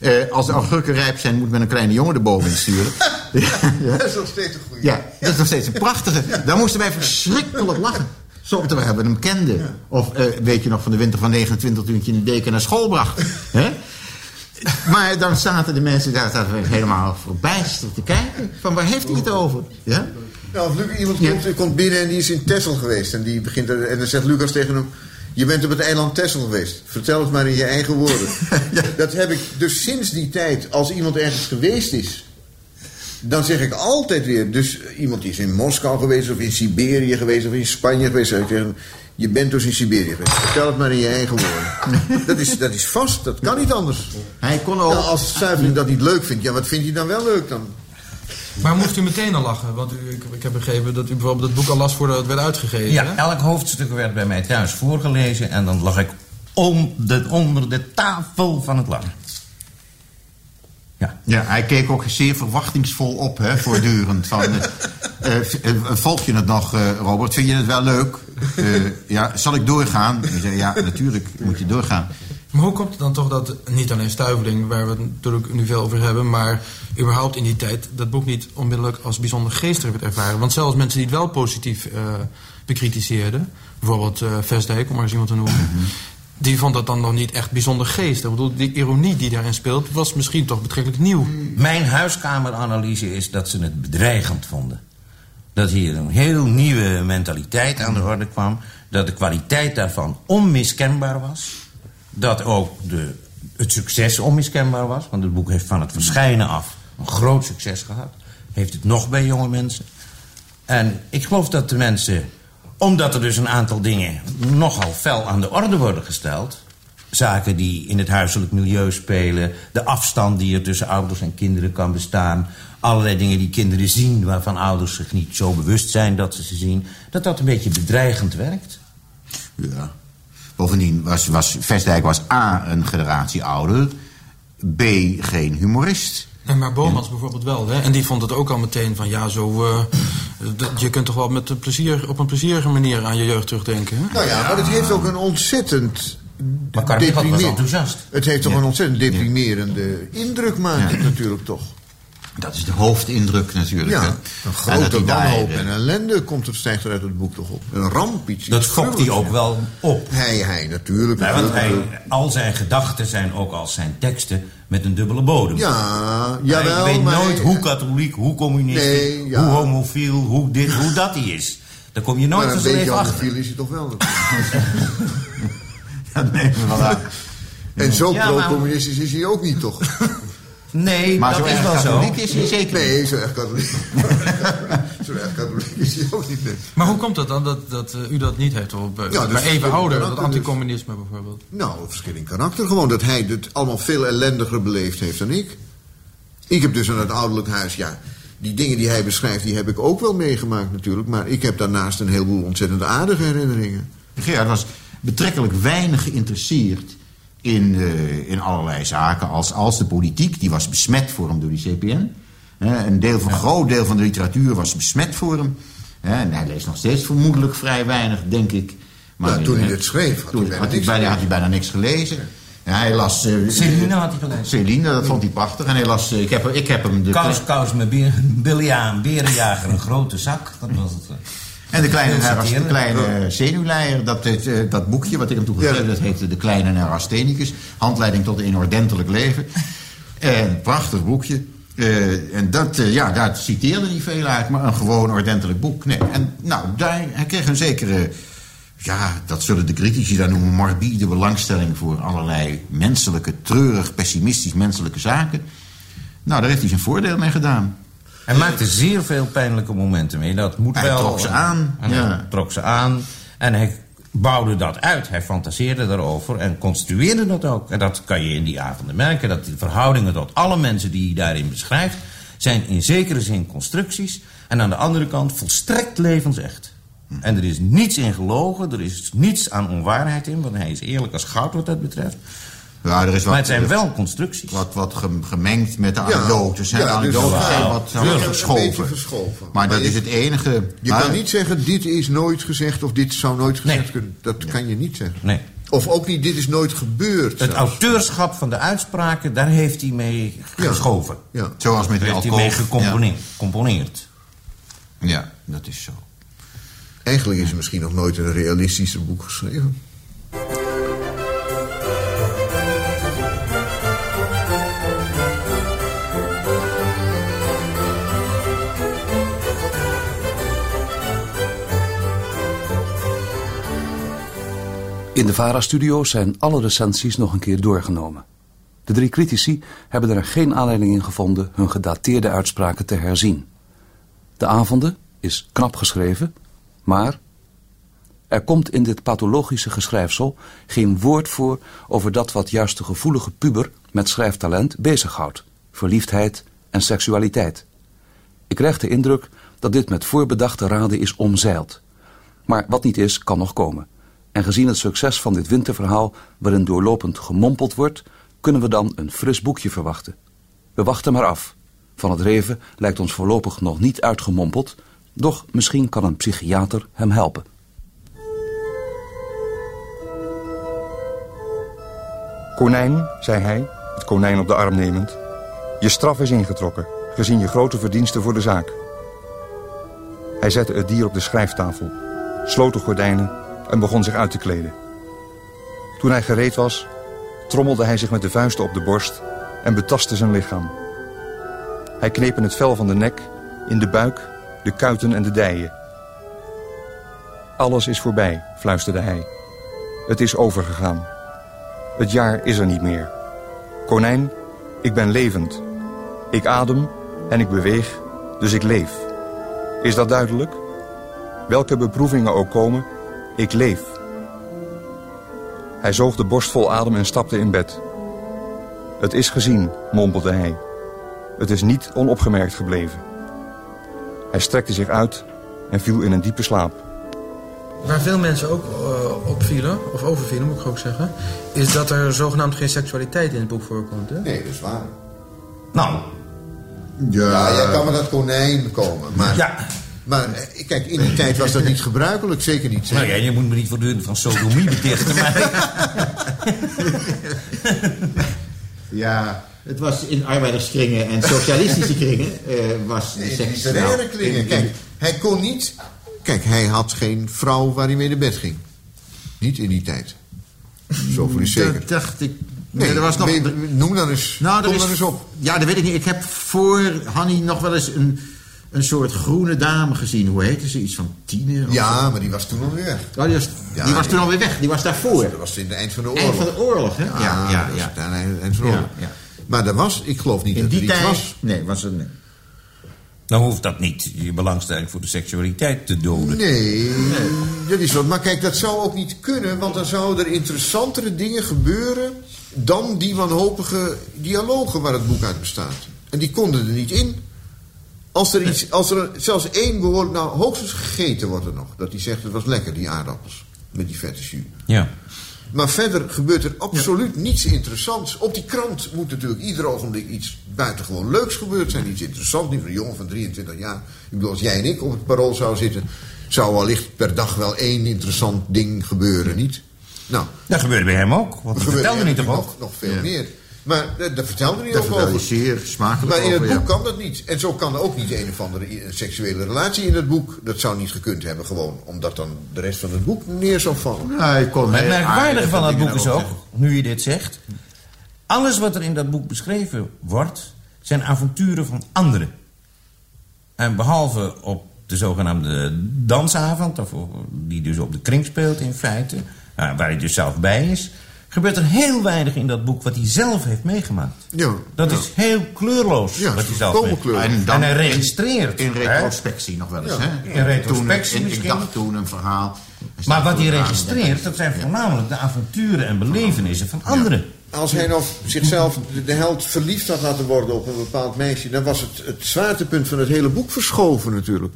K: Eh, als de augurken rijp zijn, moet men een kleine jongen erboven sturen. ja, ja.
G: Dat is nog steeds een goede.
K: Ja, dat is nog steeds een prachtige. Daar moesten wij verschrikkelijk lachen. Zo, we hem kenden. Of eh, weet je nog van de winter van 29 toen ik je in de deken naar school bracht. Maar dan zaten de mensen daar zaten helemaal verbijsterd te kijken. Van waar heeft hij het over? Ja?
G: Nou, of Lucas, iemand komt, komt binnen en die is in Texel geweest. En, die begint en dan zegt Lucas tegen hem... Je bent op het eiland Texel geweest. Vertel het maar in je eigen woorden. Dat heb ik dus sinds die tijd, als iemand ergens geweest is... dan zeg ik altijd weer... Dus iemand die is in Moskou geweest, of in Siberië geweest... of in Spanje geweest. zeg ik je bent dus in Siberië geweest. Vertel het maar in je eigen woorden. dat, is, dat is vast, dat kan niet anders.
K: Hij kon ook...
G: Nou, als Zuiveling dat niet leuk vindt, ja, wat vindt hij dan wel leuk dan?
O: Maar moest u meteen al lachen? Want u, ik, ik heb begrepen dat u bijvoorbeeld het boek al las voordat het werd uitgegeven.
N: Ja,
O: hè?
N: elk hoofdstuk werd bij mij thuis voorgelezen en dan lag ik om de, onder de tafel van het lachen.
K: Ja, hij keek ook zeer verwachtingsvol op, hè, voortdurend. Van, eh, Uh, volg je het nog, Robert? Vind je het wel leuk? ja, zal ik doorgaan? Ik zei, ja, natuurlijk moet je doorgaan.
O: Maar hoe komt het dan toch dat niet alleen Stuiveling, waar we het natuurlijk nu veel over hebben, maar überhaupt in die tijd dat boek niet onmiddellijk als bijzonder geestig werd ervaren? Want zelfs mensen die het wel positief uh, bekritiseerden, bijvoorbeeld uh, Vestdijk, om maar eens iemand te noemen, mhm. die vond dat dan nog niet echt bijzonder geestig. Ik bedoel, die ironie die daarin speelt, was misschien toch betrekkelijk nieuw.
N: Mijn huiskameranalyse is dat ze het bedreigend vonden. Dat hier een heel nieuwe mentaliteit aan de orde kwam, dat de kwaliteit daarvan onmiskenbaar was dat ook de, het succes onmiskenbaar was. Want het boek heeft van het verschijnen af een groot succes gehad. Heeft het nog bij jonge mensen. En ik geloof dat de mensen, omdat er dus een aantal dingen nogal fel aan de orde worden gesteld. Zaken die in het huiselijk milieu spelen. De afstand die er tussen ouders en kinderen kan bestaan. Allerlei dingen die kinderen zien waarvan ouders zich niet zo bewust zijn dat ze ze zien. Dat dat een beetje bedreigend werkt.
K: Ja. Bovendien was, was Vestdijk was A, een generatie ouder. B, geen humorist.
O: En maar Bomans bijvoorbeeld wel. Hè? En die vond het ook al meteen van ja, zo. Uh, je kunt toch wel met een plezier, op een plezierige manier aan je jeugd terugdenken. Hè?
G: Nou ja, maar het heeft ook een ontzettend.
N: Maar was enthousiast.
G: Het heeft toch een ontzettend deprimerende indruk, maakt natuurlijk toch.
K: Dat is de hoofdindruk natuurlijk. Ja,
G: een grote wanhoop en ellende komt het, stijgt er uit het boek toch op. Een ramp, iets
N: Dat fokt hij ook wel op.
G: Hij, hij, natuurlijk.
N: Ja, want hij, al zijn gedachten zijn ook als zijn teksten met een dubbele bodem.
G: Ja, jawel.
N: Hij weet nooit hoe katholiek, hoe communistisch, hoe homofiel, hoe dit, hoe dat hij is. Daar kom je nooit
G: maar
N: van zijn leven achter.
G: homofiel is hij toch wel.
K: dat nemen we wel aan.
G: En zo pro-communistisch is hij ook niet, toch?
N: Nee, maar dat is wel zo.
K: is hij zeker
G: Nee, zo erg katholiek. zo erg katholiek is hij ook niet.
O: Maar hoe komt het dan dat, dat uh, u dat niet heeft? Op, uh, ja, maar even ouder, dat anticommunisme bijvoorbeeld.
G: Nou, verschil in karakter. Gewoon dat hij het allemaal veel ellendiger beleefd heeft dan ik. Ik heb dus aan het ouderlijk huis, ja... Die dingen die hij beschrijft, die heb ik ook wel meegemaakt natuurlijk. Maar ik heb daarnaast een heleboel ontzettend aardige herinneringen.
K: Gerard was betrekkelijk weinig geïnteresseerd in, uh, in allerlei zaken. Als, als de politiek, die was besmet voor hem door die CPN. een deel van, groot deel van de literatuur was besmet voor hem. en hij leest nog steeds vermoedelijk vrij weinig, denk ik.
G: Maar toen hij dit schreef,
K: had, toen, hij, had, hij bijna, had hij bijna niks gelezen. Ja, hij las... Uh,
N: Celine had hij gelezen.
K: Celine, dat vond hij prachtig. En hij las... Uh, ik, heb, ik heb hem... De
N: kous, kous met Billy aan, berenjager, een grote zak. Dat was het.
K: En de kleine, de kleine zenuwleier, dat, uh, dat boekje wat ik hem toegegeven heb, dat heette De Kleine Neurasthenicus. Handleiding tot een inordentelijk leven. Een prachtig boekje. Uh, en dat, uh, ja, daar citeerde hij veel uit, maar een gewoon ordentelijk boek. Nee. En nou, daar, hij kreeg een zekere, ja, dat zullen de critici dan noemen, morbide belangstelling voor allerlei menselijke, treurig, pessimistisch menselijke zaken. Nou, daar heeft hij zijn voordeel mee gedaan.
N: Hij maakte zeer veel pijnlijke momenten mee. Dat moet
K: hij
N: wel.
K: trok ze aan.
N: En ja. Hij trok ze aan. En hij bouwde dat uit. Hij fantaseerde daarover en construeerde dat ook. En dat kan je in die avonden merken. Dat de verhoudingen tot alle mensen die hij daarin beschrijft... zijn in zekere zin constructies. En aan de andere kant volstrekt levensecht. En er is niets in gelogen. Er is niets aan onwaarheid in. Want hij is eerlijk als goud wat dat betreft.
K: Ja, er is wat,
N: maar het zijn wel constructies.
K: Wat, wat gemengd met de anekdotes. Ja, de anekdotes dus zijn wat, wat verschoven.
G: verschoven.
K: Maar, dat is het enige...
G: Je kan niet zeggen, dit is nooit gezegd of dit zou nooit gezegd nee. kunnen. Dat kan je niet zeggen.
N: Nee.
G: Of ook niet, dit is nooit gebeurd.
N: Het zelfs. auteurschap van de uitspraken, daar heeft hij mee geschoven.
K: Ja. Zoals met
N: Daar heeft hij mee gecomponeerd.
K: Ja, dat is zo.
G: Eigenlijk is er misschien nog nooit een realistischer boek geschreven.
L: In de VARA-studio zijn alle recensies nog een keer doorgenomen. De drie critici hebben er geen aanleiding in gevonden hun gedateerde uitspraken te herzien. De avonden is knap geschreven, maar er komt in dit pathologische geschrijfsel geen woord voor over dat wat juist de gevoelige puber met schrijftalent bezighoudt: verliefdheid en seksualiteit. Ik krijg de indruk dat dit met voorbedachte raden is omzeild. Maar wat niet is, kan nog komen. En gezien het succes van dit winterverhaal, waarin doorlopend gemompeld wordt, kunnen we dan een fris boekje verwachten. We wachten maar af. Van het Reven lijkt ons voorlopig nog niet uitgemompeld, Doch misschien kan een psychiater hem helpen.
M: Konijn, zei hij, het konijn op de arm nemend. Je straf is ingetrokken, gezien je grote verdiensten voor de zaak. Hij zette het dier op de schrijftafel, sloot de gordijnen en begon zich uit te kleden. Toen hij gereed was, trommelde hij zich met de vuisten op de borst en betastte zijn lichaam. Hij kneep in het vel van de nek, in de buik, de kuiten en de dijen. Alles is voorbij, fluisterde hij. Het is overgegaan. Het jaar is er niet meer. Konijn, ik ben levend. Ik adem en ik beweeg, dus ik leef. Is dat duidelijk? Welke beproevingen ook komen, ik leef. Hij zoog de borst vol adem en stapte in bed. Het is gezien, mompelde hij. Het is niet onopgemerkt gebleven. Hij strekte zich uit en viel in een diepe slaap.
P: Waar veel mensen ook uh, op vielen, of overvielen moet ik ook zeggen, is dat er zogenaamd geen seksualiteit in het boek voorkomt. Hè?
G: Nee, dat is waar.
N: Nou.
G: Ja, ja jij kan met dat konijn komen. Maar,
N: ja.
G: Maar eh, kijk, in die tijd was dat niet gebruikelijk, zeker niet.
N: Nou ja, je moet me niet voortdurend van sodomie betichten, maar...
K: ja, het was in arbeiderskringen en socialistische kringen uh, was
G: nee,
K: seks...
G: literaire kringen. Kijk, hij kon niet... Kijk, hij had geen vrouw waar hij mee naar bed ging. Niet in die tijd. Zoveel is zeker.
K: Dat dacht ik...
G: Nee,
K: er was nog...
G: noem dan eens,
K: nou, is,
G: dan eens op.
K: Ja, dat weet ik niet. Ik heb voor Hanny nog wel eens een, een soort groene dame gezien. Hoe heette ze? Iets van Tine?
G: Ja,
K: zo?
G: maar die was toen alweer weg.
K: Oh, die was,
G: Ja,
K: die was toen alweer weg. Die was daarvoor.
G: Dat was in het eind van de oorlog.
K: Eind van de oorlog, hè?
G: Ja,
K: Ja, ja,
G: dat was
K: ja.
G: het eind eind van de
K: Ja,
G: oorlog.
K: ja.
G: Maar er was, ik geloof niet
K: In
G: dat
K: die
G: er iets
K: tijd...
G: was.
K: Nee, was er... Nee.
N: Dan hoeft dat niet je belangstelling voor de seksualiteit te doden.
G: Nee, dat is wat. Maar kijk, dat zou ook niet kunnen, want dan zouden er interessantere dingen gebeuren dan die wanhopige dialogen waar het boek uit bestaat. En die konden er niet in. Als er, iets, als er zelfs één behoorlijk, nou hoogstens gegeten wordt er nog. Dat hij zegt, het was lekker die aardappels. Met die vette jus.
N: Ja.
G: Maar verder gebeurt er absoluut niets interessants. Op die krant moet natuurlijk ieder ogenblik iets buitengewoon leuks gebeurd zijn. Iets interessants. Niet voor een jongen van 23 jaar. Ik bedoel, als jij en ik op het parool zouden zitten... zou wellicht per dag wel één interessant ding gebeuren, niet? Nou,
N: Dat gebeurde bij hem ook. Want
G: er
N: vertelde niet toch ook?
G: nog, nog veel meer. Maar eh, daar vertelde hij
K: Daar
G: ook
K: vertelde
G: over.
K: hij zeer smakelijk
G: Maar in het
K: over,
G: boek
K: ja.
G: kan dat niet. En zo kan ook niet een of andere i- seksuele relatie in het boek. Dat zou niet gekund hebben, gewoon omdat dan de rest van het boek neer zou vallen.
K: Nou, ik kon
N: het merkwaardige
K: aardige
N: van dat boek is ook, nu je dit zegt... alles wat er in dat boek beschreven wordt... zijn avonturen van anderen. En behalve op de zogenaamde dansavond... Of, die dus op de kring speelt in feite... nou, waar hij dus zelf bij is... gebeurt er heel weinig in dat boek wat hij zelf heeft meegemaakt.
G: Ja,
N: Dat
G: ja.
N: is heel kleurloos
G: Ja,
N: wat hij zelf heeft. En,
K: dan
N: hij
K: in-
N: registreert.
K: In retrospectie nog wel eens,
N: Ja.
K: hè?
N: In retrospectie
K: Toen,
N: misschien.
K: Ik dacht toen een verhaal. Er
N: Maar wat hij registreert, dat zijn voornamelijk de avonturen en belevenissen van anderen.
G: Als hij nou zichzelf de, de held verliefd had laten worden op een bepaald meisje... dan was het, het zwaartepunt van het hele boek verschoven natuurlijk.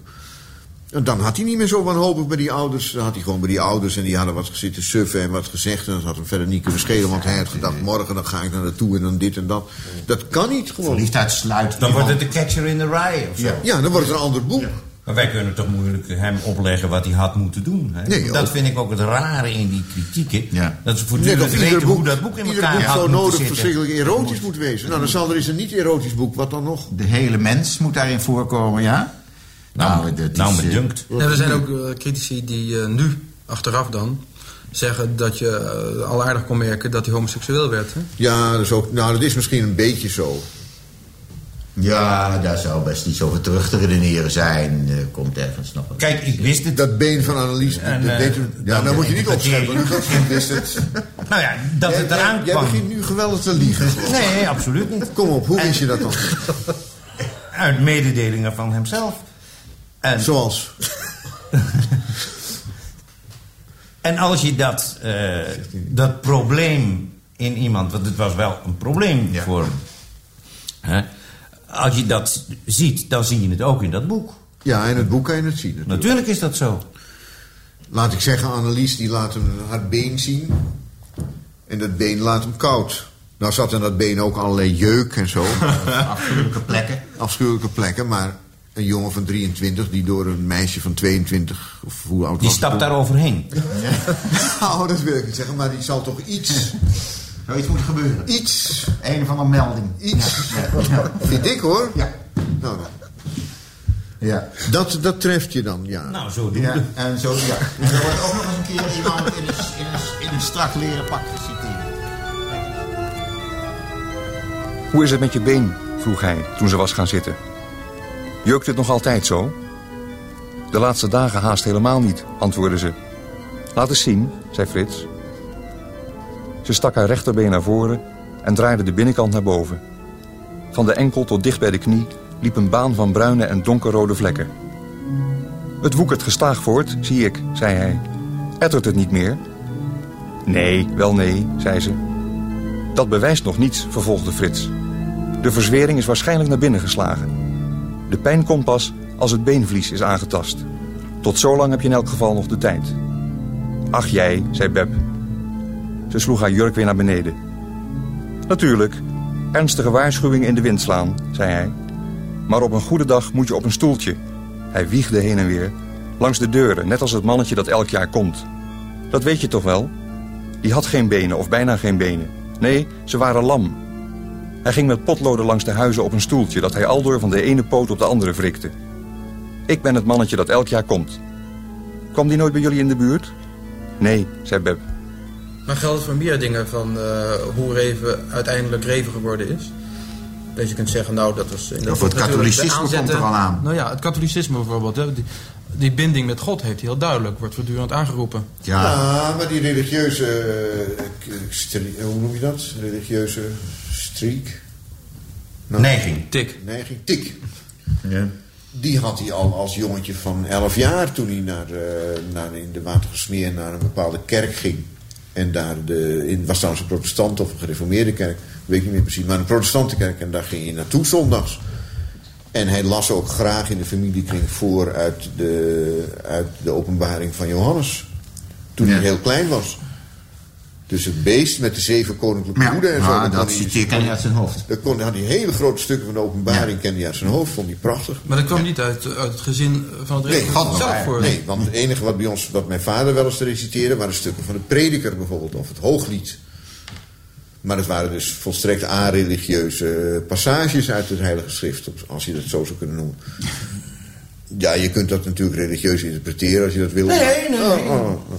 G: En dan had hij niet meer zo wanhopig bij die ouders. Dan had hij gewoon bij die ouders en die hadden wat zitten suffen en wat gezegd. En dat had hem verder niet kunnen schelen, want hij had gedacht... morgen dan ga ik naar naartoe en dan dit en dat. Dat kan niet gewoon.
K: Verliefdheid sluit
N: Dan wordt het de catcher in the rye of zo.
G: Ja, ja dan wordt het een ander boek.
N: Maar wij kunnen toch moeilijk hem opleggen wat hij had moeten doen. Hè?
G: Nee,
N: dat vind ik ook het rare in die kritieken.
K: Ja.
N: Dat ze voortdurend
G: of ieder
N: weten
G: boek,
N: hoe dat boek in
G: ieder
N: elkaar
G: boek
N: had
G: zo
N: moeten
G: nodig
N: zitten.
G: verschrikkelijk erotisch moet wezen. Nou, dan zal er eens een niet-erotisch boek, wat dan nog?
K: De hele mens moet daarin voorkomen, ja?
N: Nou,
K: dat
N: nou
K: is, eh,
N: bedunkt.
P: Ja, er zijn ook eh, critici die eh, nu, achteraf dan, zeggen dat je al aardig kon merken dat hij homoseksueel werd. Hè?
G: Ja, dat is ook, nou, dat is misschien een beetje zo.
K: Ja, daar zou best niet zoveel terug te redeneren zijn. Eh, komt ergens nog wat.
N: Kijk, ik wist het.
G: Dat been van Annelies,
N: En,
G: dat weet u- ja,
N: dan
G: nou moet je niet opscheppen. Lucas, ik wist het.
N: Nou ja, dat
G: Jij-
N: het eraan
G: jij, jij
N: kwam.
G: begint nu geweldig te liegen.
N: Nee, absoluut niet.
G: Kom op, hoe wist je dat dan?
N: Uit mededelingen van hemzelf. En,
G: Zoals?
N: en als je dat, eh, dat probleem in iemand, want het was wel een probleem voor hem. Als je dat ziet, dan zie je het ook in dat boek.
G: Ja, in het boek kan je het zien. Natuurlijk.
N: Natuurlijk is dat zo.
G: Laat ik zeggen, Annelies die laat hem haar been zien. En dat been laat hem koud. Nou zat in dat been ook allerlei jeuk en zo.
K: Afschuwelijke plekken.
G: Afschuwelijke plekken, maar een jongen van 23 die door een meisje van 22 of hoe oud
N: Die
G: was
N: stapt daar overheen.
G: nou, dat wil ik niet zeggen, maar die zal toch iets...
K: Zou iets moeten gebeuren?
G: Iets.
K: Een van een melding.
G: Iets. Vind ik hoor. Ja. Nou, dan.
K: Ja.
G: Dat, dat treft je dan, ja.
N: Nou, zo doen
K: Ja,
N: we.
K: en zo, ja. En er wordt ook nog eens een keer iemand in een, in een, in een strak leren pak geciteerd.
M: Hoe is het met je been? vroeg hij toen ze was gaan zitten. Jeukt het nog altijd zo? De laatste dagen haast helemaal niet, antwoordde ze. Laat eens zien, zei Frits. Ze stak haar rechterbeen naar voren en draaide de binnenkant naar boven. Van de enkel tot dicht bij de knie liep een baan van bruine en donkerrode vlekken. Het woekert gestaag voort, zie ik, zei hij. Ettert het niet meer? Nee, wel nee, zei ze. Dat bewijst nog niets, vervolgde Frits. De verzwering is waarschijnlijk naar binnen geslagen. De pijn komt pas als het beenvlies is aangetast. Tot zolang heb je in elk geval nog de tijd. Ach jij, zei Beb. Ze sloeg haar jurk weer naar beneden. Natuurlijk, ernstige waarschuwing in de wind slaan, zei hij. Maar op een goede dag moet je op een stoeltje. Hij wiegde heen en weer. Langs de deuren, net als het mannetje dat elk jaar komt. Dat weet je toch wel? Die had geen benen of bijna geen benen. Nee, ze waren lam. Hij ging met potloden langs de huizen op een stoeltje... dat hij aldoor van de ene poot op de andere wrikte. Ik ben het mannetje dat elk jaar komt. Kwam die nooit bij jullie in de buurt? Nee, zei Beb.
P: Maar geldt het voor meer dingen van eh, hoe Reven uiteindelijk Reven geworden is? Dat je kunt zeggen, nou dat was... In
K: Ja, voor het katholicisme komt er al aan.
P: Nou ja, het katholicisme bijvoorbeeld. Hè, die, die binding met God heeft hij heel duidelijk, wordt voortdurend aangeroepen.
G: Ja, maar die religieuze... eh, stri- hoe noem je dat? Religieuze streak? Nou,
N: Neiging.
P: Tik.
G: Neiging, tik.
K: Ja.
G: Die had hij al als jongetje van 11 jaar toen hij naar, eh, naar in de Watergesmeer naar een bepaalde kerk ging. En daar de, in, was trouwens een protestant of een gereformeerde kerk, weet ik niet meer precies, maar een protestantenkerk. En daar ging hij naartoe zondags. En hij las ook graag in de familiekring voor uit de, uit de openbaring van Johannes. Toen hij heel klein was. Dus het beest met de zeven koninklijke
K: Ja,
G: hoeden en zo.
K: maar
G: kon
K: dat
G: hij-
K: citeer ken je uit zijn hoofd.
G: Dat kon, had hij hele grote stukken van de openbaring kende hij uit zijn hoofd. Vond hij prachtig.
P: Maar dat kwam niet uit, uit het gezin van het
G: Nee,
P: zelf voor.
G: Nee, want het enige wat bij ons, wat mijn vader wel eens te reciteren, waren stukken van de prediker bijvoorbeeld, of het hooglied. Maar het waren dus volstrekt areligieuze passages uit het Heilige Schrift, als je dat zo zou kunnen noemen. Ja, je kunt dat natuurlijk religieus interpreteren als je dat wil.
K: Nee, nee, nee.
G: Oh, oh, oh.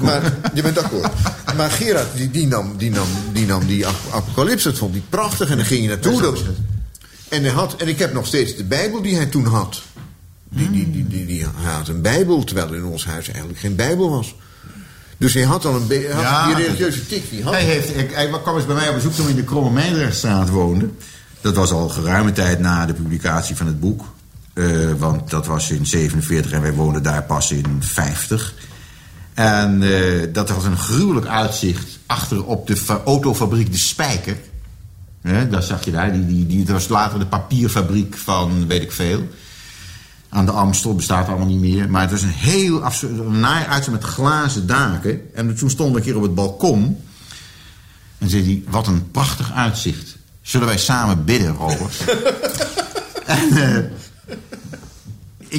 G: Maar, je bent akkoord. Maar Gerard, die, die, nam, die, nam, die nam die apocalypse, dat vond hij prachtig. En dan ging je naartoe. Dat, en, hij had, en ik heb nog steeds de Bijbel die hij toen had. Die, die, die, die, die, hij had een Bijbel, terwijl er in ons huis eigenlijk geen Bijbel was. Dus hij had al een hij had die religieuze tik. Die had
K: Hij, heeft, hij kwam eens bij mij op bezoek toen we in de Kromme Meijderstraat woonden. Dat was al geruime tijd na de publicatie van het boek. Eh, want dat was in 47 en wij woonden daar pas in 50. En eh, dat had een gruwelijk uitzicht achter op de fa- autofabriek De Spijker. Hè, daar zag je daar. Die, die, die, dat was later de papierfabriek van weet ik veel. Aan de Amstel bestaat allemaal niet meer. Maar het was een heel naar uitzicht met glazen daken. En toen stond ik keer op het balkon. En zei hij, wat een prachtig uitzicht. Zullen wij samen bidden, Robert? en, eh,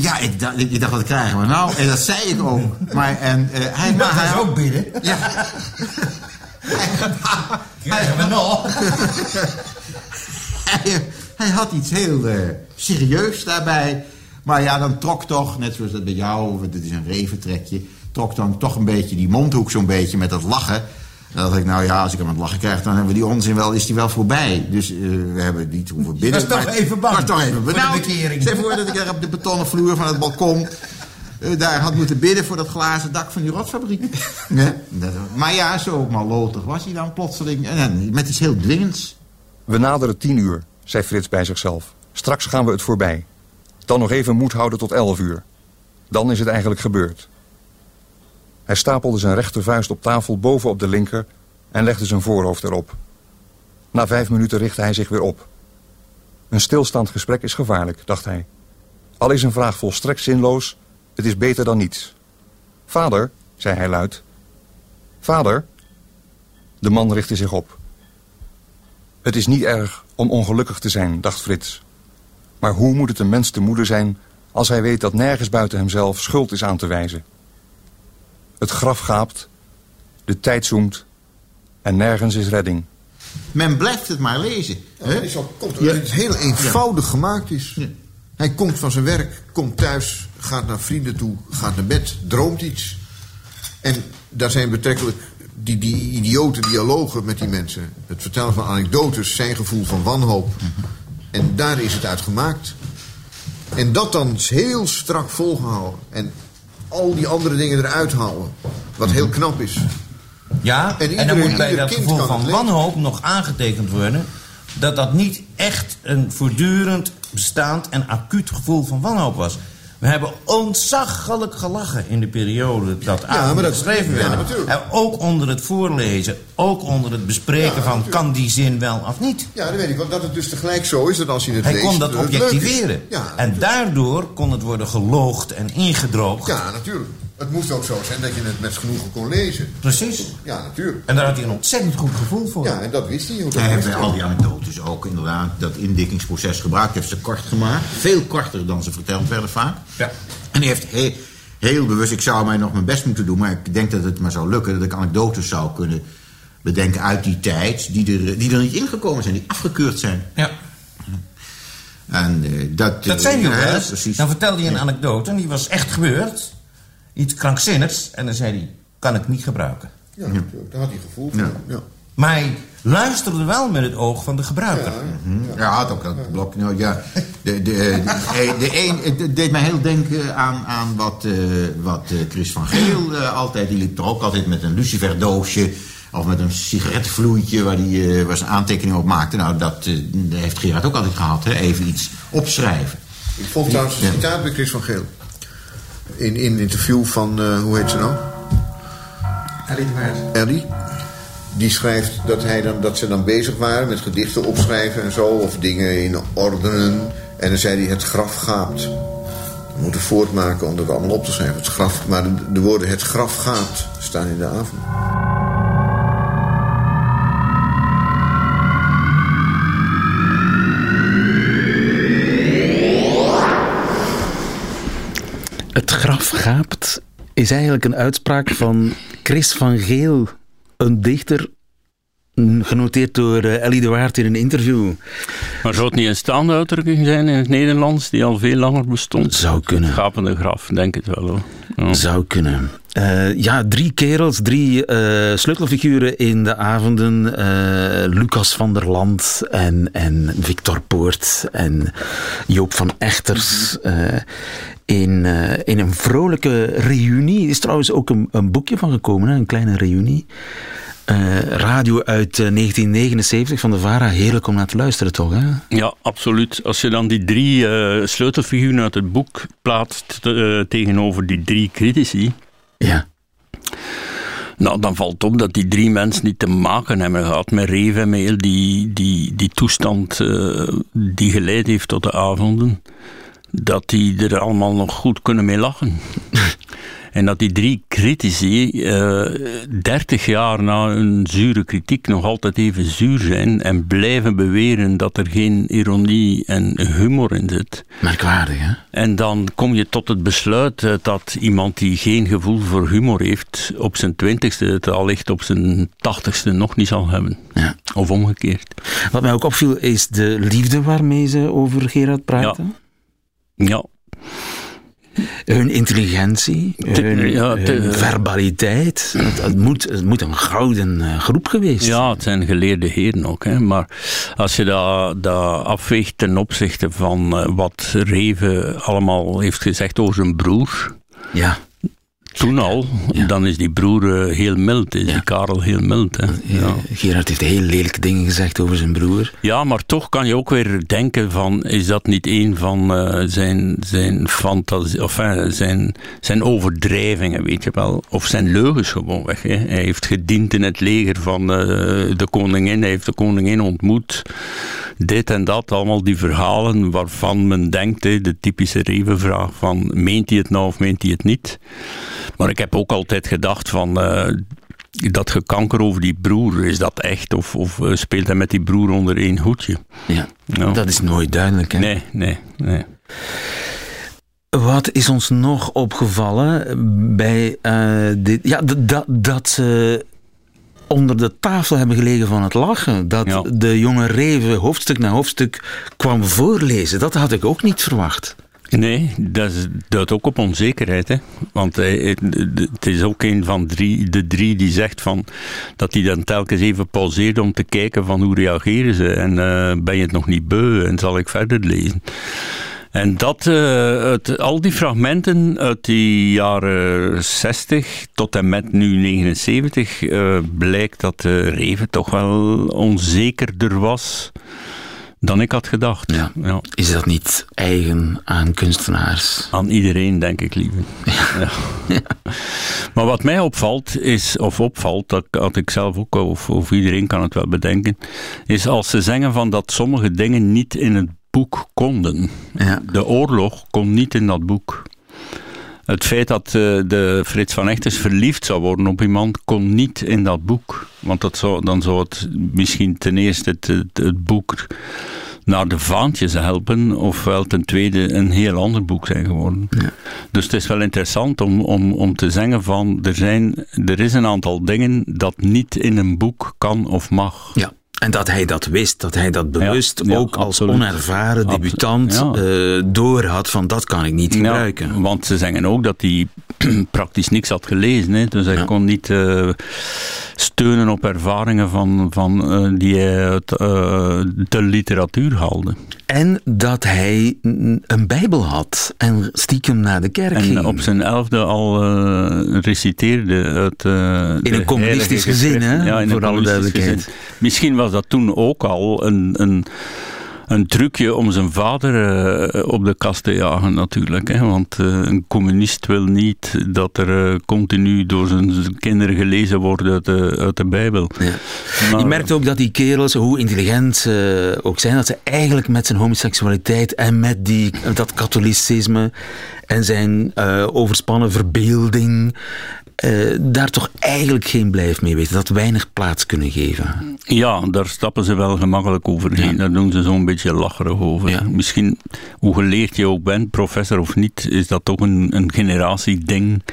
K: ja, ik dacht, ik dacht, wat krijgen we nou? En dat zei ik ook. Maar, en, eh, hij,
N: is
K: hij
N: ook bidden.
K: Ja.
N: Krijgen we nog?
K: hij, hij had iets heel eh, serieus daarbij. Maar ja, dan trok toch, net zoals dat bij jou, want het is een reventrekje... trok dan toch een beetje die mondhoek zo'n beetje met dat lachen. Dan dacht ik, nou ja, als ik hem aan het lachen krijg... dan hebben we die onzin wel, is die wel voorbij. Dus eh, we hebben niet hoeven bidden.
N: was toch
K: maar-
N: even bang
K: was toch even
N: voor de
K: benauwd.
N: bekering.
K: Stel je voor dat ik daar op de betonnen vloer van het balkon... eh, daar had moeten bidden voor dat glazen dak van die rotfabriek. Ja, dat- maar ja, zo malotig was hij dan plotseling. En, en met iets heel dwingends.
M: We naderen tien uur, zei Frits bij zichzelf. Straks gaan we het voorbij. Dan nog even moed houden tot elf uur. Dan is het eigenlijk gebeurd. Hij stapelde zijn rechtervuist op tafel bovenop de linker en legde zijn voorhoofd erop. Na vijf minuten richtte hij zich weer op. Een stilstaand gesprek is gevaarlijk, dacht hij. Al is een vraag volstrekt zinloos, het is beter dan niets. Vader, zei hij luid. Vader? De man richtte zich op. Het is niet erg om ongelukkig te zijn, dacht Frits. Maar hoe moet het een mens te moeder zijn als hij weet dat nergens buiten hemzelf schuld is aan te wijzen? Het graf gaapt, de tijd zoemt en nergens is redding.
K: Men blijft het maar lezen.
G: Ja, dat is al, komt, omdat het heel eenvoudig gemaakt is. Hij komt van zijn werk, komt thuis, gaat naar vrienden toe, gaat naar bed, droomt iets. En daar zijn betrekkelijk die, die idiote dialogen met die mensen. Het vertellen van anekdotes, zijn gevoel van wanhoop. En daar is het uit gemaakt. En dat dan heel strak volgehouden. En al die andere dingen eruit halen. Wat heel knap is.
N: Ja, en,
G: iedereen-
N: dan moet bij dat gevoel van wanhoop nog aangetekend worden... dat dat niet echt een voortdurend bestaand en acuut gevoel van wanhoop was. We hebben ontzaglijk gelachen in de periode dat
G: maar
N: avonden
G: dat-
N: geschreven
G: ja, natuurlijk.
N: En ook onder het voorlezen, ook onder het bespreken
G: Ja,
N: van...
G: natuurlijk.
N: kan die zin wel of niet?
G: Ja, dat weet ik. Want dat het dus tegelijk zo is dat als je het
N: Hij
G: leest...
N: kon dat objectiveren.
G: Ja,
N: en daardoor kon het worden geloogd en ingedroogd.
G: ja, natuurlijk. Het moest ook zo zijn dat je het met genoegen kon lezen.
N: Precies.
G: Ja, natuurlijk.
N: En daar had hij een ontzettend goed gevoel voor.
G: Ja, en dat wist hij. hoe dat
K: Hij heeft bij al die anekdotes ook inderdaad dat indikkingsproces gebruikt. Hij heeft ze kort gemaakt. Veel korter dan ze verteld werden vaak.
N: Ja.
K: En hij heeft heel, heel bewust, ik zou mij nog mijn best moeten doen... maar ik denk dat het maar zou lukken dat ik anekdotes zou kunnen bedenken uit die tijd... die er, die er niet ingekomen zijn, die afgekeurd zijn.
N: Ja.
K: En eh, dat...
N: Dat
K: eh,
N: zei hij ook eens.
K: precies.
N: Dan vertelde hij een anekdote en die was echt gebeurd. Iets krankzinnigs. En dan zei hij, kan ik niet gebruiken.
G: Ja, natuurlijk. Daar had hij gevoel voor. Ja.
N: Maar hij luisterde wel met het oog van de gebruiker.
K: Mhm. Ja, had ook dat blok. Nou, ja, de, de, de, de een, het deed mij heel denken aan, aan wat, eh, wat eh, Chris van Geel eh, altijd. Die liep er ook altijd met een luciferdoosje. Of met een sigarettenvloeitje waar hij was een aantekening op maakte. Nou, dat, eh, dat heeft Gerard ook altijd gehad. Hè? Even iets opschrijven.
G: Ik vond trouwens een citaat bij Chris van Geel. In, in een interview van, eh, hoe heet ze nou?
N: Ellie de Waard.
G: Ellie. Die schrijft dat, hij dan, dat ze dan bezig waren met gedichten opschrijven en zo. Of dingen in ordenen. En dan zei hij, het graf gaapt. We moeten voortmaken om dat allemaal op te schrijven. Het graf, maar de, de woorden het graf gaat staan in de avond.
C: Graf gaapt is eigenlijk een uitspraak van Chris van Geel, een dichter genoteerd door eh, Ellie de Waard in een interview.
D: Maar zou het niet een staande uitdrukking zijn in het Nederlands die al veel langer bestond?
C: Zou kunnen.
D: Gapende graf, denk het wel hoor. Ja.
C: Zou kunnen. Eh, ja, drie kerels, drie eh, sleutelfiguren in de avonden. Lucas van der Land en, en Victor Poort en Joop van Echters. Eh, in, eh, in een vrolijke reunie. Er is trouwens ook een, een boekje van gekomen, hè, een kleine reunie. Eh, radio uit eh, 1979 van de VARA. Heerlijk om naar te luisteren, toch? Hè?
D: Ja, absoluut. Als je dan die drie eh, sleutelfiguren uit het boek plaatst eh, tegenover die drie critici.
C: Ja.
D: Nou, dan valt op dat die drie mensen niet te maken hebben gehad met Reven en met heel die, die, die toestand eh, die geleid heeft tot de avonden. Dat die er allemaal nog goed kunnen mee lachen. En dat die drie critici, dertig jaar na een zure kritiek, nog altijd even zuur zijn en blijven beweren dat er geen ironie en humor in zit.
C: Merkwaardig, hè?
D: En dan kom je tot het besluit eh, dat iemand die geen gevoel voor humor heeft, op zijn twintigste het allicht op zijn tachtigste nog niet zal hebben.
C: Ja.
D: Of omgekeerd.
C: Wat mij ook opviel is de liefde waarmee ze over Gerard praten.
D: Ja.
C: Hun intelligentie,
D: Te-
C: hun,
D: ja,
C: hun verbaliteit. Het, het moet, het moet een gouden eh, groep geweest zijn.
D: Ja, het zijn geleerde heren ook. Hè. Maar als je dat, dat afweegt ten opzichte van eh, wat Reven allemaal heeft gezegd over zijn broer.
C: Ja.
D: Toen al, dan is die broer eh, heel mild, is die Karel heel mild. Hè. Ja.
C: Gerard heeft heel lelijke dingen gezegd over zijn broer.
D: Ja, maar toch kan je ook weer denken van, is dat niet een van eh, zijn, zijn fantasie, of eh, zijn, zijn overdrijvingen, weet je wel. Of zijn leugens gewoonweg. Hè. Hij heeft gediend in het leger van eh, de koningin, hij heeft de koningin ontmoet. Dit en dat, allemaal die verhalen waarvan men denkt, hè, de typische revenvraag van, meent hij het nou of meent hij het niet? Maar ik heb ook altijd gedacht van... eh, dat gekanker over die broer, is dat echt? Of, of eh, speelt hij met die broer onder één hoedje?
C: Ja, dat is nooit duidelijk. Hè?
D: Nee, nee, nee.
C: Wat is ons nog opgevallen bij uh, dit? Ja, dat, dat ze onder de tafel hebben gelegen van het lachen. Dat de jonge Reven hoofdstuk na hoofdstuk kwam voorlezen. Dat had ik ook niet verwacht.
D: Nee, dat duidt ook op onzekerheid. Hè? Want het is ook een van drie, de drie die zegt van, dat hij dan telkens even pauzeert om te kijken van hoe reageren ze. En uh, ben je het nog niet beu en zal ik verder lezen. En dat, uh, al die fragmenten uit die jaren 60 tot en met nu 79 uh, blijkt dat Reven toch wel onzekerder was dan ik had gedacht.
C: Ja. ja. Is dat niet eigen aan kunstenaars?
D: Aan iedereen, denk ik, lieve. Ja. ja. Maar wat mij opvalt, is, of opvalt, dat had ik zelf ook, of, of iedereen kan het wel bedenken, is als ze zeggen van dat sommige dingen niet in het boek konden. Ja. De oorlog kon niet in dat boek. Het feit dat uh, de Frits van Echters verliefd zou worden op iemand kon niet in dat boek. Want dat zou, dan zou het misschien ten eerste het, het, het boek naar de vaantjes helpen, ofwel ten tweede een heel ander boek zijn geworden. Ja. Dus het is wel interessant om, om, om te zeggen van er, zijn, er is een aantal dingen dat niet in een boek kan of mag.
C: Ja. En dat hij dat wist, dat hij dat bewust ook als onervaren debutant ja. uh, door had van dat kan ik niet gebruiken.
D: want ze zeggen ook dat hij praktisch niks had gelezen. Hè, dus hij kon niet uh, steunen op ervaringen van, van, uh, die hij uit de literatuur haalde.
C: En dat hij een bijbel had en stiekem naar de kerk
D: en
C: ging.
D: op zijn elfde al reciteerde. Uit,
C: in een communistisch gezin, hè?
D: Ja, in
C: voor alle duidelijkheid.
D: Gezin. Misschien was dat toen ook al een, een, een trucje om zijn vader uh, op de kast te jagen natuurlijk. Hè? Want uh, een communist wil niet dat er uh, continu door zijn kinderen gelezen wordt uit de, uit de Bijbel. Ja.
C: Maar, Je merkt ook dat die kerels, hoe intelligent ze ook zijn, dat ze eigenlijk met zijn homoseksualiteit en met die, dat katholicisme en zijn overspannen verbeelding uh, daar toch eigenlijk geen blijf mee weten. Dat weinig plaats kunnen geven.
D: Ja, daar stappen ze wel gemakkelijk overheen. Ja. Daar doen ze zo'n beetje lacherig over. Ja. Misschien, hoe geleerd je ook bent, professor of niet, is dat toch een, een generatieding.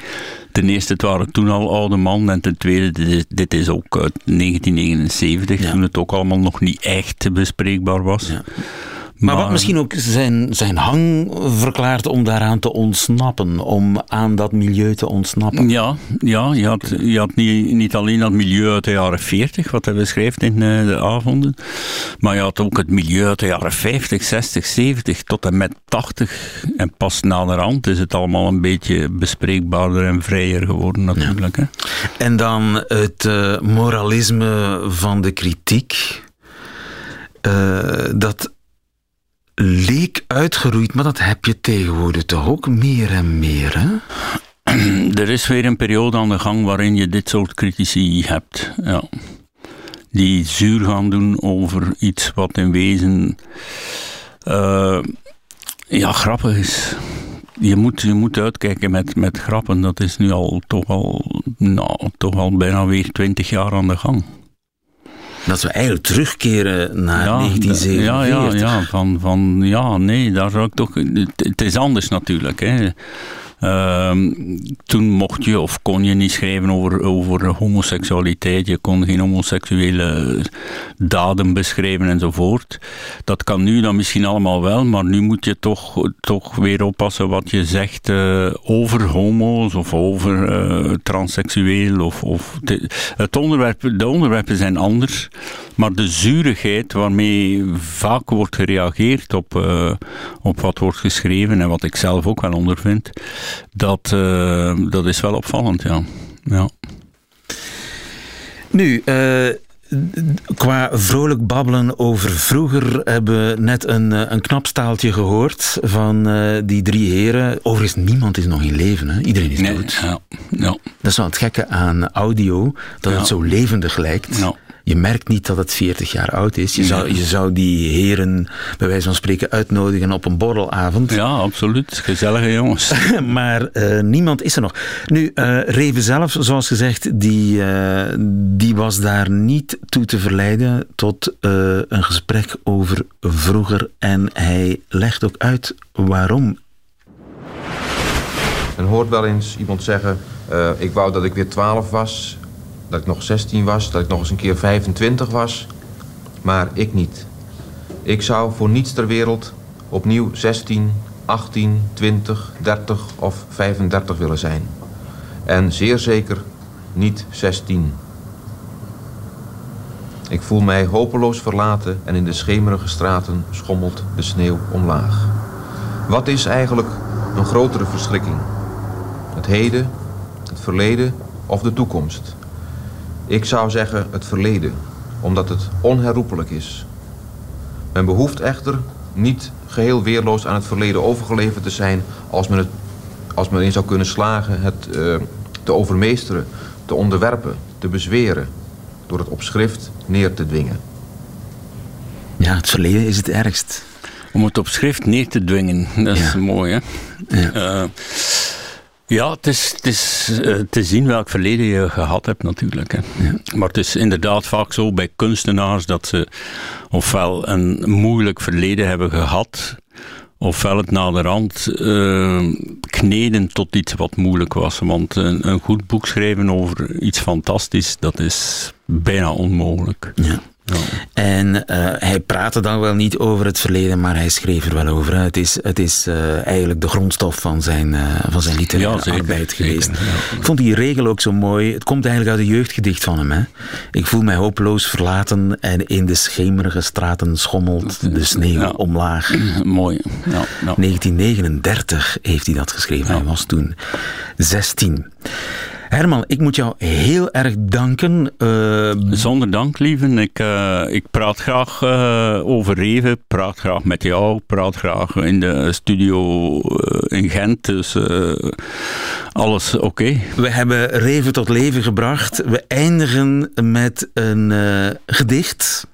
D: Ten eerste, het waren toen al oude man. En ten tweede, dit is, dit is ook uit 1979, ja. toen het ook allemaal nog niet echt bespreekbaar was.
C: Maar, wat misschien ook zijn, zijn hang verklaart om daaraan te ontsnappen, om aan dat milieu te ontsnappen.
D: Ja, ja je had, je had niet, niet alleen dat milieu uit de jaren 40, wat hij beschrijft in uh, de avonden, maar je had ook het milieu uit de jaren 50, 60, 70 tot en met 80. En pas naderhand is het allemaal een beetje bespreekbaarder en vrijer geworden natuurlijk. Ja.
C: Hè? En dan het uh, moralisme van de kritiek. Uh, dat leek uitgeroeid, maar dat heb je tegenwoordig toch ook meer en meer, hè?
D: Er is weer een periode aan de gang waarin je dit soort critici hebt. Ja. Die zuur gaan doen over iets wat in wezen uh, ja, grappig is. Je moet, je moet uitkijken met, met grappen. Dat is nu al toch al, nou, toch al bijna weer twintig jaar aan de gang
C: dat we eigenlijk terugkeren naar ja, 1947.
D: Ja, ja, ja, van, van, ja, nee, daar zou ik toch... Het, het is anders natuurlijk, hè. Uh, toen mocht je of kon je niet schrijven over, over homoseksualiteit. Je kon geen homoseksuele daden beschrijven enzovoort. Dat kan nu dan misschien allemaal wel, maar nu moet je toch, toch weer oppassen wat je zegt uh, over homo's of over uh, transseksueel. Of, of de, het onderwerp, de onderwerpen zijn anders, maar de zurigheid waarmee vaak wordt gereageerd op, uh, op wat wordt geschreven en wat ik zelf ook wel ondervind dat, uh, dat is wel opvallend, ja. ja.
C: Nu, uh, qua vrolijk babbelen over vroeger hebben we net een, eh, een knap staaltje gehoord van uh, die drie heren. Overigens, niemand is nog in leven, hè? iedereen is
D: nee,
C: dood.
D: Ja, ja.
C: Dat is wel het gekke aan audio, dat ja. het zo levendig lijkt. Je merkt niet dat het 40 jaar oud is. Je zou, je zou die heren, bij wijze van spreken, uitnodigen op een borrelavond.
D: Ja, absoluut. Gezellige jongens.
C: maar uh, niemand is er nog. Nu, uh, Reven zelf, zoals gezegd, die, uh, die was daar niet toe te verleiden tot een gesprek over vroeger. En hij legt ook uit waarom.
E: Men hoort wel eens iemand zeggen: Ik wou dat ik weer 12 was dat ik nog 16 was, dat ik nog eens een keer 25 was. Maar ik niet. Ik zou voor niets ter wereld opnieuw 16, 18, 20, 30 of 35 willen zijn. En zeer zeker niet 16. Ik voel mij hopeloos verlaten en in de schemerige straten schommelt de sneeuw omlaag. Wat is eigenlijk een grotere verschrikking? Het heden, het verleden of de toekomst? Ik zou zeggen het verleden, omdat het onherroepelijk is. Men behoeft echter niet geheel weerloos aan het verleden overgeleverd te zijn als men, het, als men in zou kunnen slagen het uh, te overmeesteren, te onderwerpen, te bezweren, door het op schrift neer te dwingen.
C: Ja, het verleden is het ergst.
D: Om het op schrift neer te dwingen, dat is mooi hè. Ja. Uh, ja, het is, uh, te zien welk verleden je gehad hebt natuurlijk. Hè. Maar het is inderdaad vaak zo bij kunstenaars dat ze ofwel een moeilijk verleden hebben gehad, ofwel het naderhand uh, kneden tot iets wat moeilijk was. Want een, een goed boek schrijven over iets fantastisch, dat is bijna onmogelijk.
C: Ja. En uh, hij praatte dan wel niet over het verleden, maar hij schreef er wel over. Het is, het is uh, eigenlijk de grondstof van zijn, uh, van zijn literaire ja, zeker, arbeid geweest. Zeker, ja. Ik vond die regel ook zo mooi. Het komt eigenlijk uit een jeugdgedicht van hem. Hè? Ik voel mij hopeloos verlaten en in de schemerige straten schommelt de sneeuw ja. omlaag.
D: Mooi.
C: 1939 heeft hij dat geschreven. Hij was toen 16. Herman, ik moet jou heel erg danken.
D: Uh... Zonder dank, lieve. Ik, uh, ik praat graag uh, over Reven, praat graag met jou, praat graag in de studio in Gent. Dus alles oké. Okay.
C: We hebben Reven tot leven gebracht. We eindigen met een gedicht.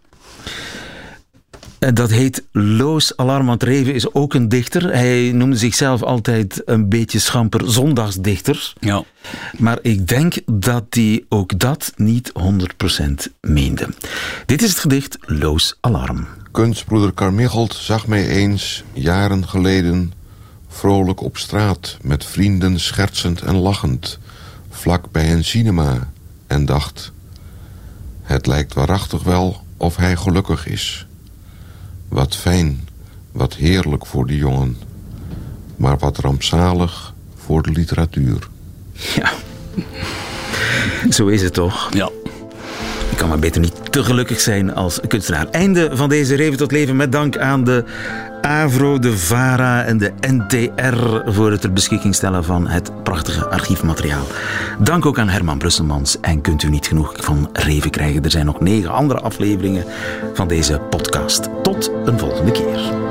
C: Dat heet Loos Alarmant Reven, is ook een dichter. Hij noemde zichzelf altijd een beetje schamper zondagsdichter.
D: Ja.
C: Maar ik denk dat hij ook dat niet 100% meende. Dit is het gedicht Loos Alarm.
B: Kunstbroeder Carmichelt zag mij eens, jaren geleden... vrolijk op straat, met vrienden schertsend en lachend... vlak bij een cinema, en dacht... het lijkt waarachtig wel of hij gelukkig is... Wat fijn, wat heerlijk voor die jongen. Maar wat rampzalig voor de literatuur.
C: Ja, zo is het toch?
D: Ja.
C: Ik kan maar beter niet te gelukkig zijn als kunstenaar. Einde van deze Reven tot Leven met dank aan de AVRO, de VARA en de NTR voor het ter beschikking stellen van het prachtige archiefmateriaal. Dank ook aan Herman Brusselmans. En kunt u niet genoeg van Reven krijgen? Er zijn nog negen andere afleveringen van deze podcast. Tot een volgende keer.